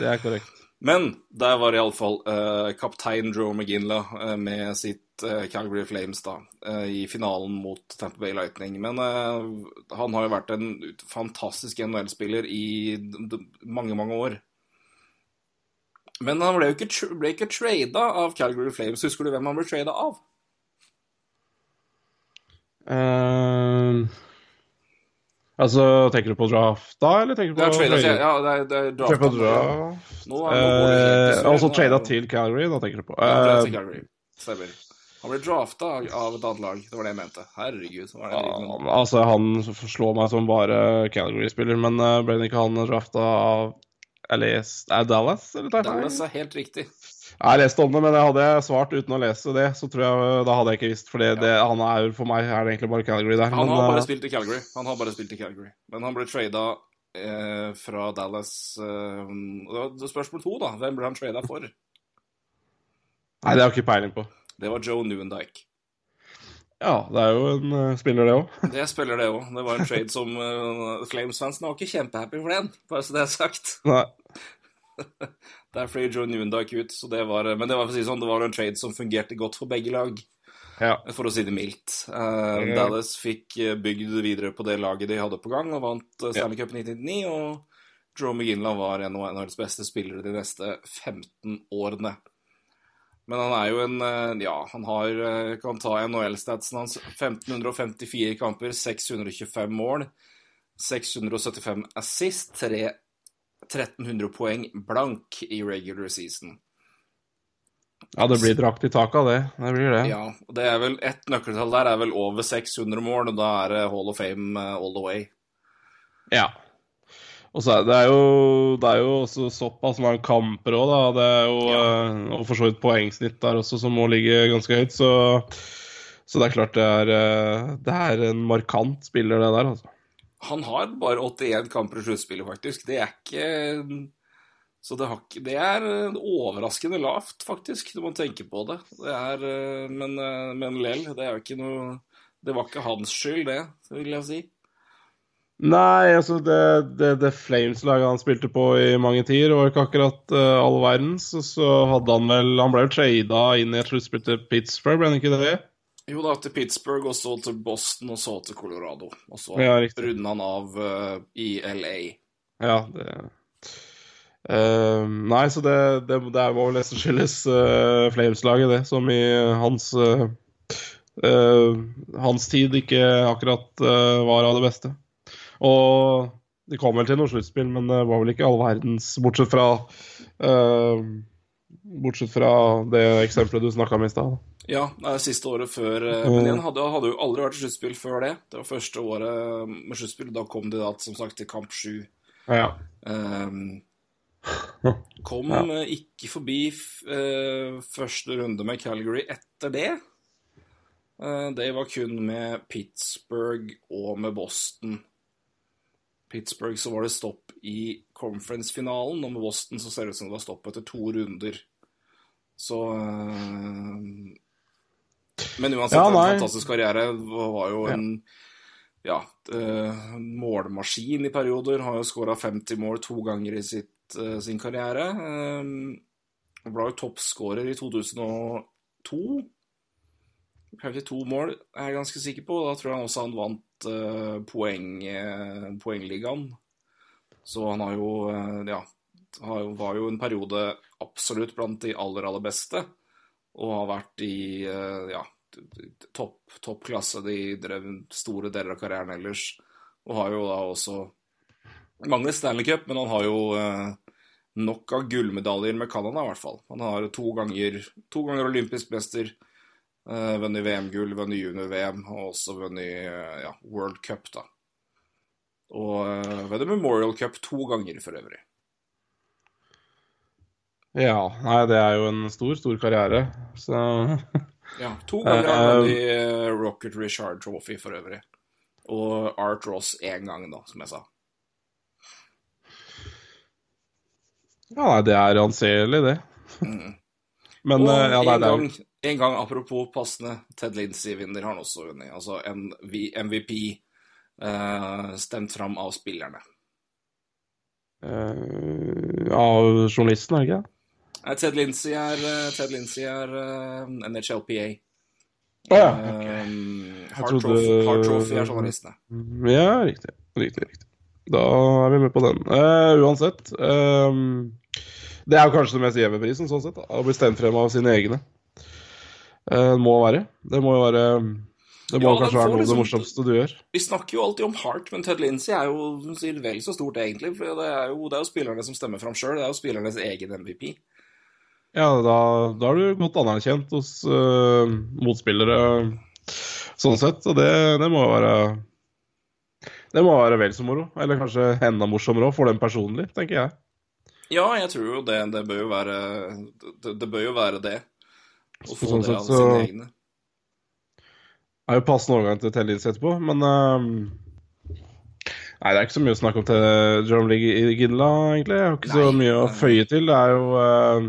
det er korrekt. Men der var iallfall uh, kaptein Joe McGinley uh, med sitt uh, Calgary Flames da, uh, i finalen mot Tampa Bay Lightning. Men eh, han har jo vært en fantastisk NHL-spiller i mange, mange år. Men han ble jo ikke, ble ikke trada av Calgary Flames. Husker du hvem han ble trada av? Uh, altså, tenker du på draft da, eller tenker du på trade? ja, det er, det er du på draft? Nå er- det Eh, altså trada til Calgary, da tenker du på. Uh, til Calgary. Stemmer. Han ble drafta av et annet lag. Det var det jeg mente. Herregud. så var det Ja, altså, han slår meg som bare Calgary-spiller, men eh, ble ikke han drafta av LAS Er det Dallas, eller tar jeg feil? Dallas er helt riktig. Jeg leste om det, men jeg hadde jeg svart uten å lese det, så tror jeg da hadde jeg ikke visst. For det, det, han er jo for meg er det egentlig bare Calgary der. Han men, har bare eh, spilt i Calgary. Han har bare spilt i Calgary. Men han ble trada eh, fra Dallas eh, Spørsmål to, da. Hvem ble han trada for? Nei, det har jeg ikke peiling på. Det var Joe Newendike. Ja, det er jo en eh, spiller, det òg. Det spiller det òg. Det var en trade som uh, Flames-fansen var ikke kjempehappy for den, bare så det er sagt. Nei. Der fløy Joe Newendike ut, så det var, men det var for å si sånn, det var en trade som fungerte godt for begge lag. Ja. For å si det mildt. Uh, Ja. Dallas fikk eh, bygd videre på det laget de hadde på gang, og vant eh, Stanley Cup i 1999. Og Joe McGinland var en av NHLs beste spillere de neste 15 årene. Men han er jo en eh, Ja, han har eh, Kan ta NHL-statsen hans. 1554 kamper, 625 mål, 675 assist, 3, 1300 poeng blank i regular season. Ja, det blir drakt i taket av det. Det blir det. Ja, og det er vel Ett nøkkeltall der er vel over 600 mål, og da er det Hall of Fame eh, all the way. Ja. Og så er det er jo, det er jo også såpass mange kamper òg, da. Det er jo, ja. og for så vidt poengsnitt der også, som må ligge ganske høyt. Så, så det er klart det er, eh, det er en markant spiller, det der, altså. Han har bare 81 kamper i sluttspillet, faktisk. Det er ikke Så det, har ikke, det er eh, overraskende lavt, faktisk, når man tenker på det. det er, eh, men, eh, men lell, det er jo ikke noe Det var ikke hans skyld, det, vil jeg si. Nei, altså det, det, det Flames-laget han spilte på i mange tider, var ikke akkurat uh, all verdens. Og så hadde han vel Han ble jo trada inn i et sluttspill til Pittsburgh, ble han ikke det? Jo da, til Pittsburgh, og så til Boston, og så til Colorado. Og så Ja, runda han av uh, i LA. Ja, det uh, Nei, så det, det, det må vel nesten skyldes uh, Flames-laget, det, som i hans Hans tid ikke akkurat var av det beste. Og de kom vel til noe sluttspill, men det var vel ikke all verdens, bortsett fra uh, Bortsett fra det eksempelet du snakka om i stad. Ja, det er siste året før eh, Men igjen hadde, hadde jo aldri vært i sluttspill før det. Det var første året med sluttspill. Da kom de da som sagt til kamp sju. Ja. Um, kom Ja. eh, ikke forbi eh, første runde med Calgary etter det. Uh, det var kun med Pittsburgh og med Boston. Pittsburgh så var det stopp i conference-finalen, og med Boston så ser det ut som det var stopp etter to runder. Så eh, Men uansett, Ja, en fantastisk karriere. Var jo en ja, uh, målmaskin i perioder. Har jo skåra 50 mål to ganger i sitt, uh, sin karriere. Uh, ble jo toppskårer i 2002. Kanskje to mål, er jeg ganske sikker på. Da tror jeg også han vant eh, poeng, eh, poengligaen. Så han har jo eh, Ja, har, var jo en periode absolutt blant de aller, aller beste. Og har vært i ja, topp topp klasse de drev store deler av karrieren ellers. Og har jo da også Mangler Stanley Cup, men han har jo nok av gullmedaljer med Canada, i hvert fall. Han har to ganger, to ganger olympisk mester, eh, vunnet VM-gull, vunnet junior-VM, og også vunnet eh, ja, World Cup, da. Og uh, vunnet Memorial Cup to ganger, for øvrig. ja. Nei, det er jo en stor, stor karriere. Så Ja, to ganger har uh, eh, Rocket Richard Trophy, for øvrig. Og Art Ross én gang, da, som jeg sa. Ja, nei, det er anselig, det. Men Og ja, nei, en, det er gang, jo en gang, apropos passende, Ted Lindsey-vinner har han også vunnet. Altså en MVP uh, stemt fram av spillerne. Uh, av journalisten, er det ikke det? Nei, Ted Lindsey er, eh, Ted Lindsay er uh, NHLPA. Å ja. Um, hard, trodde- Trophy er journalistene. Ja, riktig. Riktig, riktig. Da er vi med på den. Uh, uansett. Um, det er jo kanskje den mest gjeve prisen, sånn sett. da, Å bli stemt frem av sine egne. Eh, Det må være. Det må jo være Det må Ja, kanskje være noe av det liksom- morsomste du gjør. Vi snakker jo alltid om Hart, men Ted Lindsey er jo vel så stort, egentlig. For det er jo, det er jo spillerne som stemmer fram sjøl. Det er jo spillernes egen MVP. Ja, da, da er du godt anerkjent hos uh, motspillere, sånn sett. Og det, det må være Det må være vel så moro. Eller kanskje enda morsommere òg, for dem personlig, tenker jeg. Ja, jeg tror jo det. Det bør jo være det, det bør jo være det. Å få Sånn det av så- sine egne. Det er jo passende overgang til Tellins etterpå, men ehm, Nei, det er ikke så mye å snakke om til Jerome Lee Gidla, egentlig. Jeg har ikke så Nei, mye å føye til. Det er jo uh,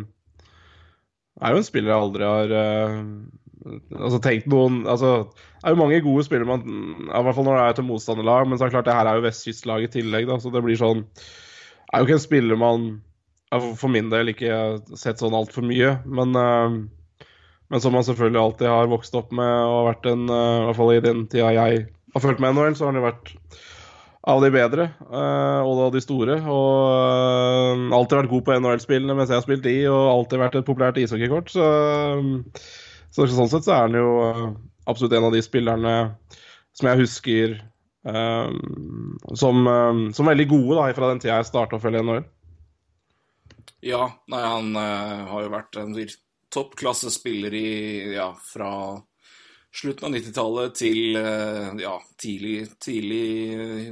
er jo en spiller jeg aldri har uh, Altså tenkt noen Altså, det er jo mange gode spillere man I hvert fall når det er til motstanderlag, men så er det klart det her er jo vestkystlag i tillegg, da, så det blir sånn Det er jo ikke en spiller man for- min del ikke har sett sånn altfor mye, men ehm, men som man selvfølgelig alltid har vokst opp med og har vært en eh, I hvert fall i den tida jeg har fulgt med NHL, så har han jo vært av de bedre eh, og av de store. Og eh, alltid vært god på NHL-spillene mens jeg har spilt de, og alltid vært et populært ishockeykort. Så, så sånn sett så er han jo absolutt en av de spillerne som jeg husker um, som, som veldig gode da, fra den tida jeg starta å følge NHL. Ja, nei, han uh, har jo vært en vir- toppklassespiller i ja, fra slutten av 90-tallet til eh, ja, tidlig, tidlig eh,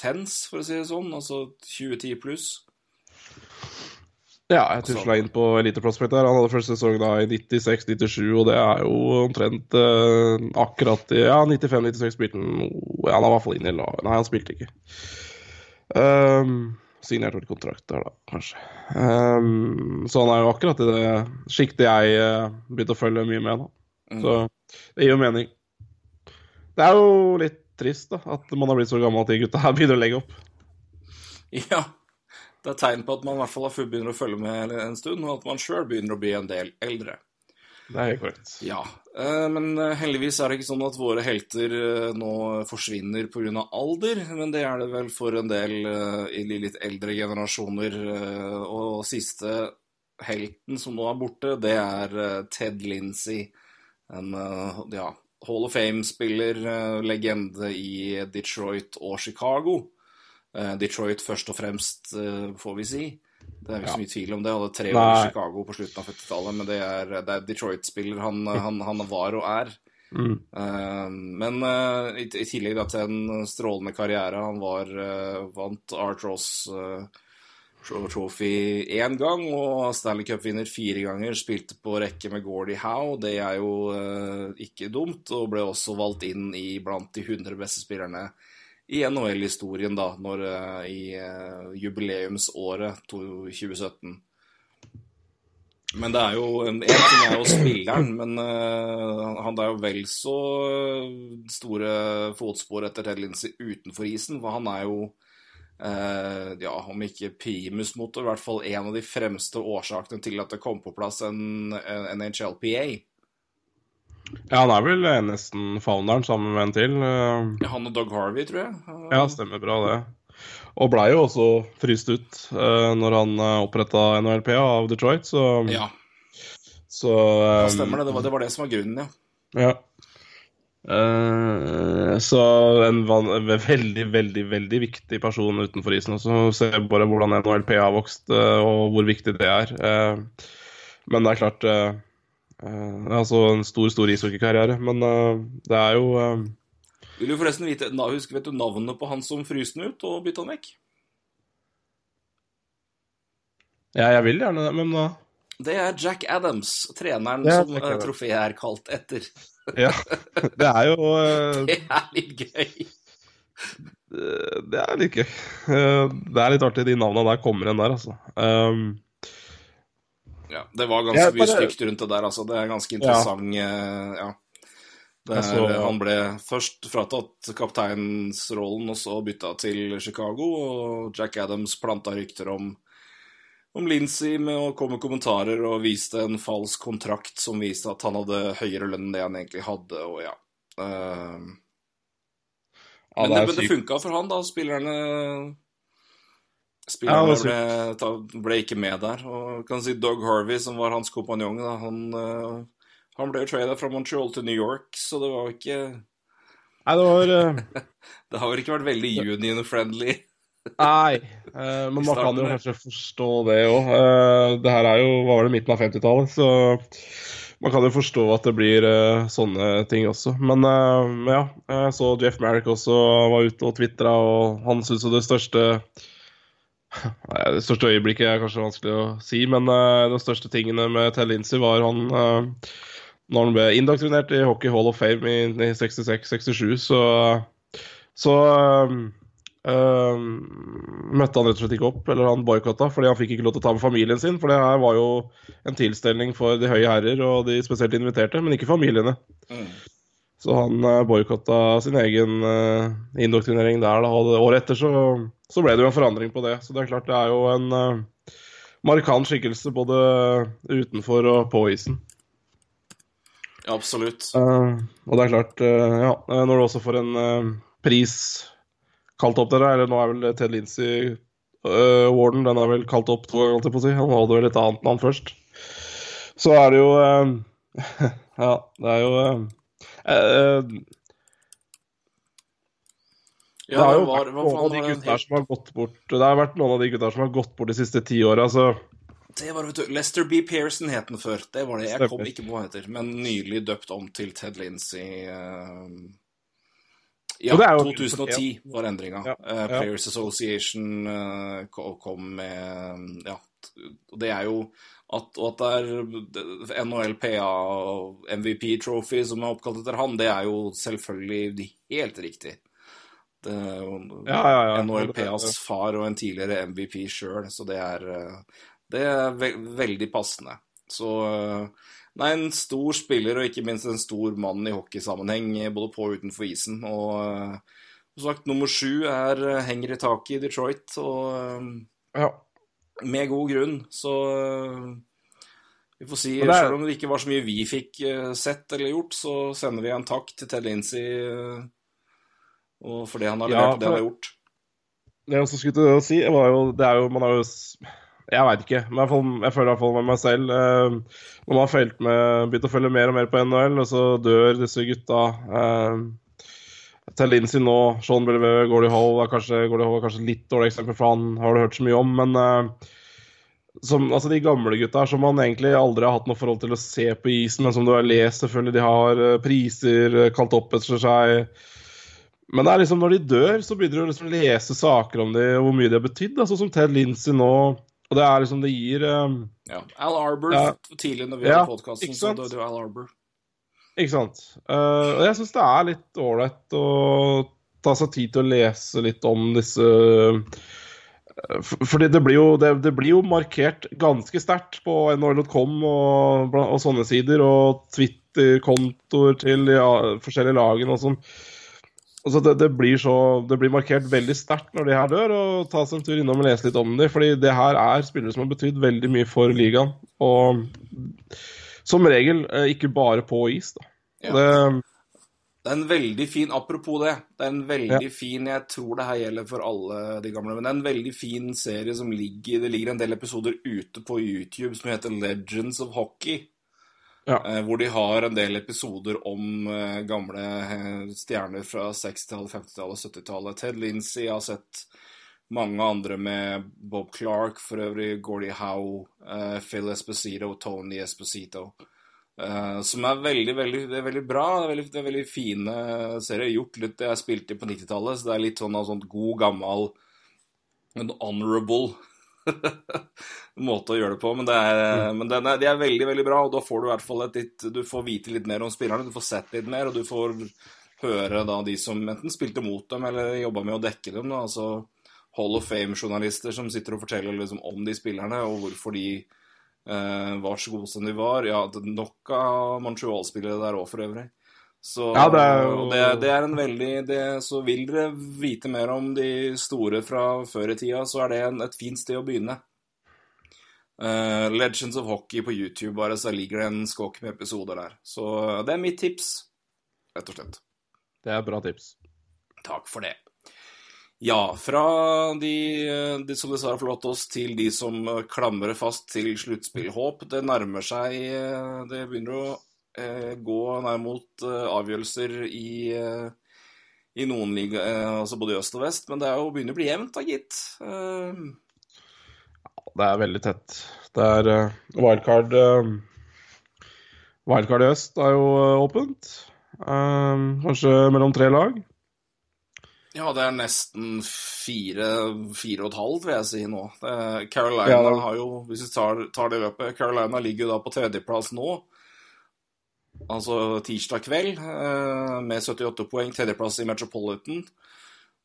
tens, for å si det sånn. Altså 2010 pluss. Ja, jeg tusla inn på Elite Prospect der. Han hadde første sesong da i 96-97, og det er jo omtrent eh, akkurat i Ja, 95-96 spilte han Ja, han var i hvert fall inne i laget. Nei, han spilte ikke. Um, signert vel kontrakt der, da, kanskje. Um, så han er jo akkurat i det sjiktet jeg uh, begynte å følge mye med, da. Så det gir jo mening. Det er jo litt trist, da, at man har blitt så gammel at de gutta her begynner å legge opp. Ja. Det er tegn på at man i hvert fall har begynner å følge med en stund, og at man sjøl begynner å bli en del eldre. Det er korrekt. Ja, eh, men eh, heldigvis er det ikke sånn at våre helter eh, nå forsvinner pga. alder, men det er det vel for en del i de litt eldre generasjoner. Og siste helten som nå er borte, det er Ted Lincy. En ja, Hall of Fame-spiller, legende i Detroit og Chicago. Detroit først og fremst, får vi si. Det er ikke så mye tvil om det. Han hadde tre år i Chicago på slutten av 40-tallet, men det er, er Detroit-spiller han, han, han var og er. Mm. Uh, men uh, i, i tillegg da, til en strålende karriere Han var, uh, vant Art Ross eh, Trophy én gang, og Stanley Cup-vinner fire ganger. Spilte på rekke med Gordie Howe, det er jo ikke dumt. Og ble også valgt inn i blant de 100 beste spillerne i NHL-historien, da, når, eh, i eh, jubileumsåret 2017. Men det er jo En ting er jo spilleren, men eh, han er jo vel så store fotspor etter Ted Lindsey utenfor isen. For han er jo, eh, ja, om ikke primusmotor, i hvert fall en av de fremste årsakene til at det kom på plass en NHLPA. Ja, han er vel eh, nesten founderen sammen med en til. eh, Han og Doug Harvey, tror jeg. Ja, stemmer bra det. Og blei jo også fryst ut uh, når han oppretta NHLPA av Detroit, så, Ja, så um... det stemmer det. Det var, det var det som var grunnen, ja. Ja. Uh, så en, veldig, veldig veldig viktig person utenfor isen også. Se bare hvordan NHLP har vokst, uh, og hvor viktig det er. Uh, men det er klart altså en stor, stor ishockeykarriere. Men eh, det er jo eh, Vil du forresten vite na- husk, vet du navnet på han som fryste den ut og bytta den vekk? Ja, jeg vil gjerne det, men uh, Det er Jack Adams, treneren Ja, som eh, trofeet er kalt etter. Ja. Det er jo uh, Det er litt gøy. Det er litt gøy. Eh, Det er litt artig de navnene der kommer igjen der, altså. Um, Ja, det var ganske Ja, mye bare- stygt rundt det der, altså. Det er ganske interessant, eh, ja. Det er, så- Han ble først fratatt kapteinsrollen, og så bytta til Chicago, og Jack Adams planta rykter om om Lincy med å komme kommentarer og viste en falsk kontrakt som viste at han hadde høyere lønn enn det han egentlig hadde, og ja. Uh, ja, men det det, det funka for han, da. Spillerne Spillerne ble, ble ikke med der. Og kan si Doug Harvey, som var hans kompanjong, da, han, eh, han ble jo trada fra Montreal til New York, så det var jo ikke Nei, det var eh, Det har vel ikke vært veldig union-friendly. Nei, uh, men man kan jo kanskje forstå det òg. det her er jo hva var det, midten av 50-tallet, så man kan jo forstå at det blir uh, sånne ting også. Men ja, jeg så Jeff Merrick også var ute og tvitra, og han syntes jo det største Det største øyeblikket er kanskje vanskelig å si, men uh, de største tingene med Ted Lindsey var han eh, Når han ble indoktrinert i Hockey Hall of Fame i, i 66-67, så, så eh, eh, møtte han rett og slett ikke opp, eller han boikotta, fordi han fikk ikke lov til å ta med familien sin. For det her var jo en tilstelning for de høye herrer og de spesielt inviterte, men ikke familiene. Mm. Så han uh, boikotta sin egen eh, indoktrinering der, da. Og året etter så, så ble det jo en forandring på det. Så det er klart det er jo en uh, markant skikkelse både utenfor og på isen. Ja, absolutt. Uh, og det er klart, uh, ja, når du også får en pris kalt opp dere, eller nå er vel Ted Lindsay uh, Warden, den er vel kalt opp to ganger, på å si. Han hadde vel et annet navn først. Så er det jo Ja, det er jo eh, eh, det har jo var- vært noen av de gutta som har gått bort Det har vært noen av de gutta som har gått bort de siste ti åra, så Det var, vet du, Lester B. Pearson het den før. Det var det. Jeg kom ikke på hva han heter, men nylig døpt om til Ted Lindsey. Uh... Ja, er jo 2010 var endringa. Ja, ja. Uh, Players Association uh, kom med Ja, det er jo at, og at det er NHL PA og MVP Trophy som er oppkalt etter han, det er jo selvfølgelig helt riktig. Er Ja, ja, ja. NHL PAs far og en tidligere MVP sjøl, så det er, eh, det er ve veldig passende. Så eh, Nei, en stor spiller, og ikke minst en stor mann i hockeysammenheng, eh, både på og utenfor isen. Og eh, som sagt, nummer sju er, eh, henger i taket i Detroit, og eh, ja. med god grunn. Så eh, vi får si, er- selv om det ikke var så mye vi fikk eh, sett eller gjort, så sender vi en takk til Ted Lindsay eh, og for det han har Ja, levert og det han har gjort. Det jeg også skulle til å si, var jo Det er jo Man har jo Jeg veit ikke, men jeg, jeg føler fall med meg selv eh, Når man har med, begynt å følge mer og mer på NHL, og så dør disse gutta eh, Til Lincy nå, Sean Bellevue, Gordie Hall er kanskje, Gordie Howe er kanskje litt dårlig eksempel, for han har du hørt så mye om, men eh, som, altså de gamle gutta som man egentlig aldri har hatt noe forhold til å se på isen, men som du har lest, selvfølgelig. De har eh, priser eh, kalt opp etter seg. Men det er liksom når de dør, så begynner du liksom å lese saker om dem og hvor mye de har betydd. Altså, som Ted Lindsay nå. Og det er liksom Det gir um, Ja. Al Arbor, Ja. tidlig når vi Ja, hadde podkasten, så døde jo Al Arbor. Ikke sant. Uh, og jeg syns det er litt ålreit å ta seg tid til å lese litt om disse eh, Fordi det blir jo, det, det blir jo markert ganske sterkt på nhl.com og, og sånne sider, og Twitter-kontoer til ja, forskjellige lagene og sånn. Altså det, det, blir så, det blir markert veldig sterkt når de her dør, og ta seg en tur innom og lese litt om dem. Fordi det her er spillere som har betydd veldig mye for ligaen. Og som regel eh, ikke bare på is, da. Ja. Det, Det er en veldig fin Apropos det. Det er en veldig Ja. fin Jeg tror det her gjelder for alle de gamle, men det er en veldig fin serie som ligger Det ligger en del episoder ute på YouTube som heter Legends of Hockey. Ja. Eh, hvor de har en del episoder om eh, gamle eh, stjerner fra 60-tallet, 50-tallet, 70-tallet. Ted Lindsay har sett mange andre med Bob Clark, for øvrig Gordie Howe, Phil Esposito, Tony Esposito. Som er veldig, veldig, er veldig bra. Det er veldig, det er veldig fine serier. Gjort litt det jeg spilte på 90-tallet, så det er litt sånn av sånt god, gammel honorable måte å gjøre det på. Men, det er, men den er, de er veldig, veldig bra, og da får du i hvert fall et litt Du får vite litt mer om spillerne, du får sett litt mer, og du får høre da de som enten spilte mot dem eller jobba med å dekke dem. Da, altså Hall of Fame-journalister som sitter og forteller liksom om de spillerne, og hvorfor de eh, var så gode som de var. Ja, nok av Montreal-spillere der òg, for øvrig. Så Ja, det er jo- det, det er en veldig det, Så vil dere vite mer om de store fra før i tida, så er det en, et fint sted å begynne. Uh, Legends of Hockey på YouTube, bare så ligger det en skokk med episoder der. Så det er mitt tips, rett og slett. det er bra tips. Takk for det. Ja, fra de, de som dessverre har forlatt oss, til de som klamrer fast til sluttspillhåp. Det nærmer seg eh, Det begynner å eh, gå nær mot eh, avgjørelser i, eh, i noen liga, eh, altså både i øst og vest. Men det er jo begynner å bli jevnt, da, gitt. Eh, Det er veldig tett. Det er eh, wildcard eh, Wildcard i øst er jo eh, åpent. Eh, kanskje mellom tre lag. Ja, det er nesten fire, fire og et halvt, vil jeg si nå. Carolina Ja, har jo, hvis vi tar, tar det løpet Carolina ligger jo da på tredjeplass nå. Altså tirsdag kveld, eh, med 78 poeng, tredjeplass i Metropolitan.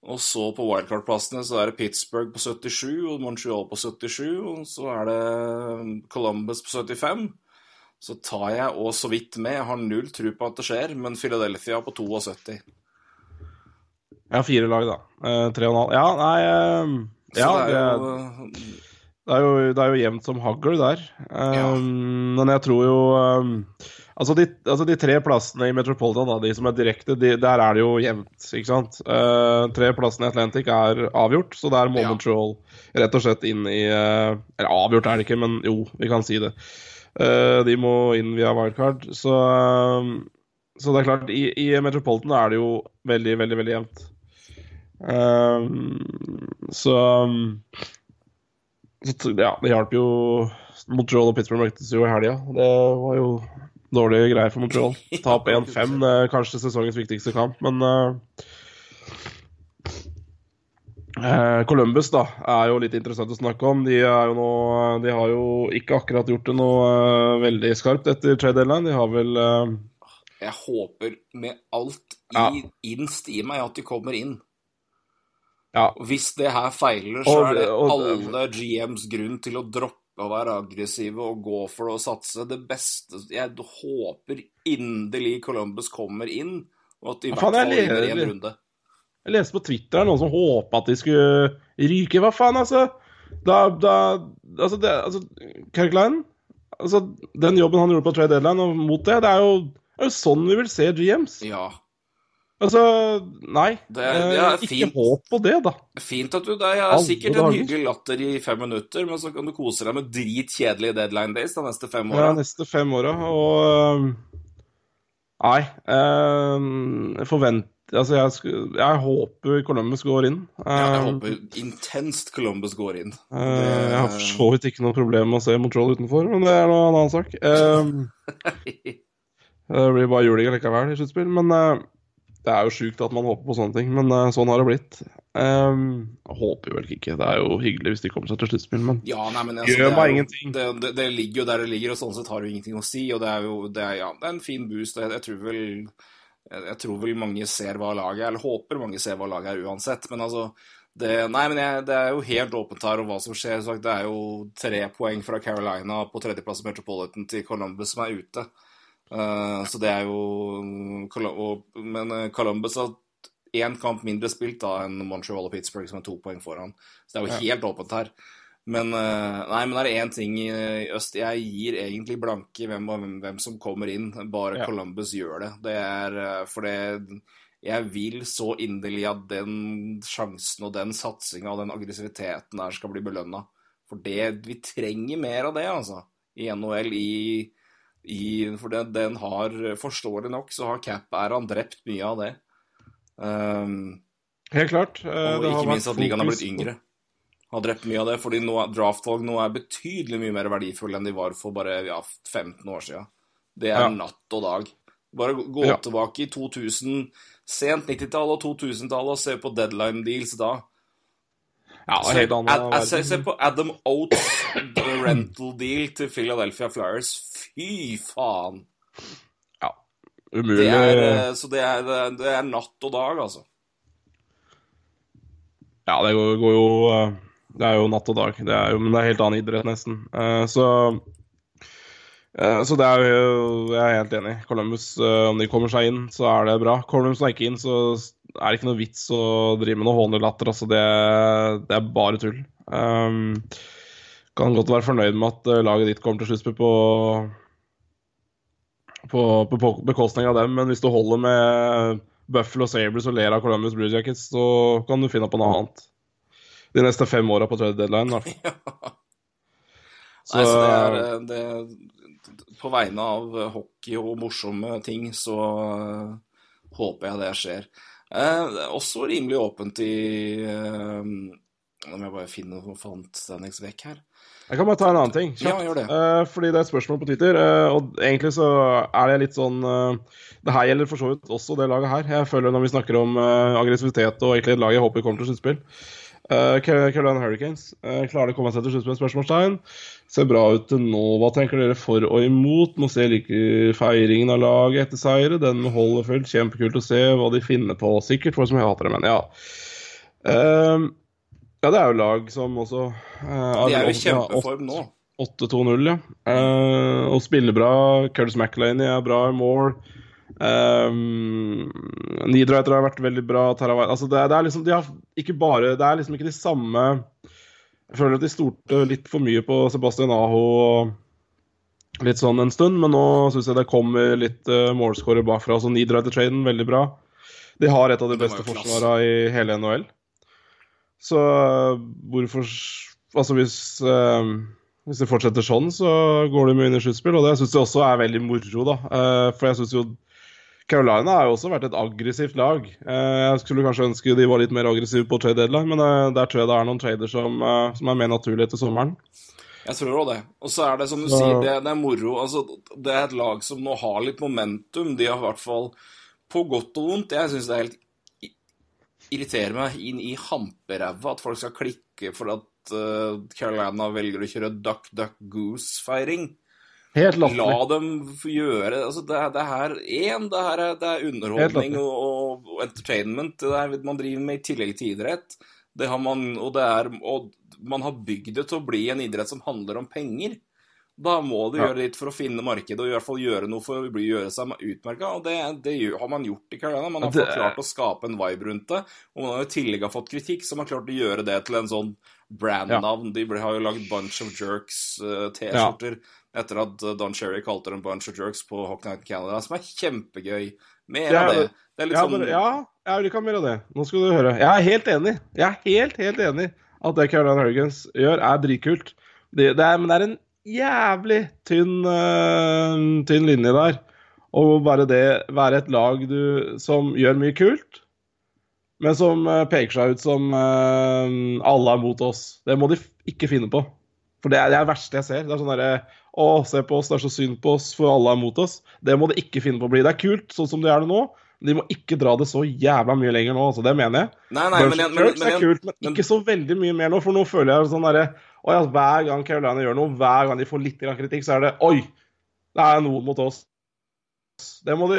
Og så på wildcard-plassene så er det Pittsburgh på 77 og Montreal på 77. Og så er det Columbus på 75. Så tar jeg og så vidt med. Jeg har null tro på at det skjer, men Philadelphia på 72. Jeg har fire lag, da. Eh, tre og en halv. Ja, nei eh, Ja, det er jo det er jo, det er jo jevnt som hagl der. Eh, Ja. Men jeg tror jo eh, altså, de, altså de tre plassene i Metropolitan, da, de som er direkte, de, der er det jo jevnt, ikke sant? Uh, tre plassene i Atlantic er avgjort, så der må Ja. Montreal rett og slett inn i uh, Eller avgjort er det ikke, men jo, vi kan si det. Uh, de må inn via wildcard. Så, så det er klart, i, i Metropolitan er det jo veldig, veldig, veldig jevnt. Så, så Ja, det hjalp jo Montreal og Pittsburgh møttes jo i helga. Det var jo dårlige greier for Montreal. Tap 1-5, er kanskje sesongens viktigste kamp, men uh, eh, Columbus da, er jo litt interessant å snakke om. De, er jo nå, de har jo ikke akkurat gjort det noe uh, veldig skarpt etter trade deadline. De har vel uh, Jeg håper med alt i Ja. inst i meg at de kommer inn. Ja. Hvis det her feiler, så Og er det alle GMs grunn til å droppe å være aggressive og gå for det og satse. Det beste Jeg håper inderlig Columbus kommer inn, og at de i hvert fall vinner en runde. Jeg leste på Twitter noen som håpa at de skulle ryke. Hva faen, altså? Da, da Altså, det, altså Kerklein altså, Den jobben han gjorde på trade deadline og mot det, det er jo, det er jo sånn vi vil se GMs. Ja. Altså, nei. Det det er eh, ikke fint. håp på det, da. Fint at du Det er Alle sikkert en dager. hyggelig latter i fem minutter, men så kan du kose deg med dritkjedelige deadline days de neste fem Ja, neste fem åra. Og Nei. øhm, jeg forventer Altså, jeg, jeg håper Columbus går inn. Ja, jeg håper intenst Columbus går inn. Eh, jeg har for så vidt ikke noe problem med å se Montreal utenfor, men det er noe en annen sak. Det blir bare juling likevel i sluttspill, men eh, det er jo sjukt at man håper på sånne ting. Men uh, sånn har det blitt. Um, jeg håper jo vel ikke. Det er jo hyggelig hvis de kommer seg til sluttspill, men Ja, nei, men altså, Gjør meg ingenting. det, det, det ligger jo der det ligger, og sånn sett har det jo ingenting å si. Og det er jo det er, ja, det er en fin boost. og Jeg, jeg tror vel jeg, jeg tror vel mange ser hva laget er, eller håper mange ser hva laget er uansett. Men altså det, Nei, men jeg, det er jo helt åpent her om hva som skjer. Sagt, det er jo tre poeng fra Carolina på tredjeplass i Metropolitan til Columbus som er ute. Eh, så det er jo Men eh, Columbus har én kamp mindre spilt da enn Montreal og Pittsburgh, som er to poeng foran. Så det er jo helt åpent her. Men eh, nei, men er det én ting i øst Jeg gir egentlig blanke hvem, hvem, hvem som kommer inn. Bare Ja. Columbus gjør det. Det er For det Jeg vil så inderlig at den sjansen og den satsinga og den aggressiviteten der skal bli belønna. For det Vi trenger mer av det, altså. I NHL, i, i For den, den har Forståelig nok så har Cap-æraen drept mye av det. Um, helt klart. Uh, og ikke minst at ligaen har blitt yngre. Har drept mye av det, fordi nå, draftvalg nå er betydelig mye mer verdifulle enn de var for bare ja, 15 år siden. Det er Ja. natt og dag. Bare gå Ja. tilbake i 2000, sent 90-tall og 2000-tallet og se på deadline deals da. Ja, helt annen jeg, jeg, verden. se på Adam Oates rental deal til Philadelphia Flyers. Fy faen! Umulig. Det er, eh, så det er, det er natt og dag, altså. Ja, det går, går jo eh, Det er jo natt og dag. Det er jo, men det er helt annen idrett, nesten. Eh, så eh, så det er jo Jeg er helt enig. Columbus, eh, om de kommer seg inn, så er det bra. Kommer de seg ikke inn, så er det ikke noe vits å drive med noe hånelatter. Altså, det, det er bare tull. Um, kan godt være fornøyd med at eh, laget ditt kommer til sluttspill på på, på, på bekostning av dem, men hvis du holder med Buffalo Sabres og ler av Columbus Blue Jackets, så kan du finne på noe annet. De neste fem åra på tredje deadline, i hvert fall. Nei, så det er eh, det, På vegne av hockey og morsomme ting, så eh, håper jeg det skjer. Eh, også rimelig åpent i eh, Nå må jeg bare finne noe fant Stanix vekk her. Jeg kan bare ta en annen ting. Ja, gjør det. Eh, fordi det er et spørsmål på Twitter, eh, og egentlig så er det litt sånn eh, Det her gjelder for så vidt også det laget her. Jeg føler når vi snakker om eh, aggressivitet og egentlig et lag jeg håper kommer til sluttspill uh, Carolina Hurricanes uh, klarer de å komme seg til sluttspill? Spørsmålstegn. Ser bra ut til nå. Hva tenker dere for og imot? Nå ser jeg like feiringen av laget etter seire. Den holder fullt. Kjempekult å se hva de finner på. Sikkert for som hater det, men ja. Uh, ja, det er jo lag som også eh, De er jo i kjempeform nå. 8-2-0, ja. Eh, og spiller bra. Curtis McLaney er bra i mål. Um, etter har vært veldig bra. Taravai altså det, det er liksom de har ikke bare Det er liksom ikke de samme Jeg føler at de stolte litt for mye på Sebastian Aho litt sånn en stund, men nå syns jeg det kommer litt uh, målskårer bakfra. Altså etter traden, veldig bra. De har et av de beste forsvarene i hele NHL. Så uh, hvorfor Altså hvis uh, hvis det fortsetter sånn, så går de mye inn i sluttspill. Og det syns jeg også er veldig moro, da. Eh, for jeg syns jo Carolina har jo også vært et aggressivt lag. Eh, jeg skulle kanskje ønske de var litt mer aggressive på trade deadline, men eh, der tror jeg det er noen trader som, eh, som er mer naturlige etter sommeren. Jeg tror òg det. Og så er det som du Så- sier, det, det er moro. Altså, det er et lag som nå har litt momentum. De har i hvert fall, på godt og vondt Jeg syns det er helt irriterer meg inn i hamperæva at folk skal klikke for at Carolina velger å kjøre duck, duck, goose-feiring. Helt La dem gjøre altså det, det her én, det her er, det er underholdning og, og, entertainment. Det er man driver med i tillegg til idrett. Det har man, og, det er, og man har bygd det til å bli en idrett som handler om penger. Da må du Ja. gjøre litt for å finne markedet, og i hvert fall gjøre noe for å bli, gjøre seg utmerka. Og det, det har man gjort i Carolina. Man har Det- fått klart å skape en vibe rundt det. Og man har i tillegg har fått kritikk, så man har klart å gjøre det til en sånn brandnavn. De har jo lagd Bunch of Jerks eh, T-skjorter etter at eh, Don Cherry kalte dem Bunch of Jerks på Hock Night in Canada, som er kjempegøy. Mer av det. det- er litt Ja, sånn ja, jeg vil ikke ha mer av det. Nå skal du høre. Jeg er helt enig. Jeg er helt, helt enig at det Caroline Hurricanes gjør, er dritkult. Det, det er, men det er en jævlig tynn, uh, tynn linje der. Og bare det være et lag du, som gjør mye kult, men som uh, peker seg ut som uh, alle er mot oss. Det må de ikke finne på. For det er det er verste jeg ser. Det er sånn derre Å, se på oss, det er så synd på oss, for alle er mot oss. Det må de ikke finne på å bli. Det er kult sånn som de er det nå. De må ikke dra det så jævla mye lenger nå, altså. Det mener jeg. Nei, nei, men, jeg- men, men, er kult, men, men- ikke så veldig mye mer nå. For nå føler jeg sånn derre Å ja, hver gang Carolina gjør noe, hver gang de får litt kritikk, så er det Oi! Det er noen mot oss. Det må de,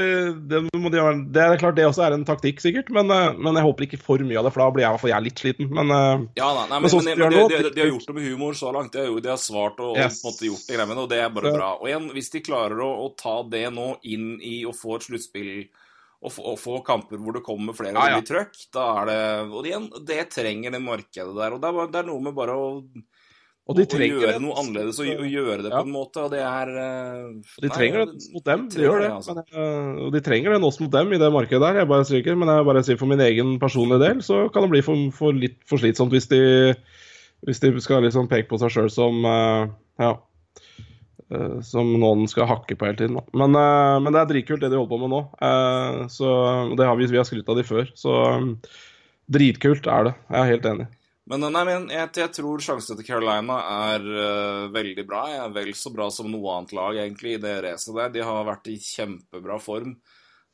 det, må de. Det er klart det også er en taktikk, sikkert, men, eh, men jeg håper ikke for mye av det, for da blir jeg for jeg litt sliten. Men eh, Ja, nei, Men men, sånn men, de de, de, har gjort det med humor så langt. De har, de har svart og, Yes. og måte gjort de greiene, og det er bare Så- bra. Og igjen, hvis de klarer å, å ta det nå inn i å få et sluttspill og få, og få kamper hvor det kommer flere og Ja, ja. trøkk, da er det Og igjen, det trenger det markedet der. Og det er, det er noe med bare å, Og de å gjøre noe annerledes og, og gjøre det Ja. på en måte, og det er Og de nei, trenger det mot dem, de trenger gjør det. altså. Men, eh, og de trenger det også mot dem i det markedet der. Jeg bare stryker. men jeg bare sier for min egen personlige del, så kan det bli for, for litt for slitsomt hvis de, hvis de skal liksom peke på seg sjøl som eh, ja, som noen skal hakke på hele tiden. Men, men det er dritkult det de holder på med nå. Så det har vi, vi har skrytt av de før. Så dritkult er det. Jeg er helt enig. Men nei, men jeg, jeg tror sjansene til Carolina er uh, veldig bra. Jeg er vel så bra som noe annet lag egentlig i det racet der. De har vært i kjempebra form.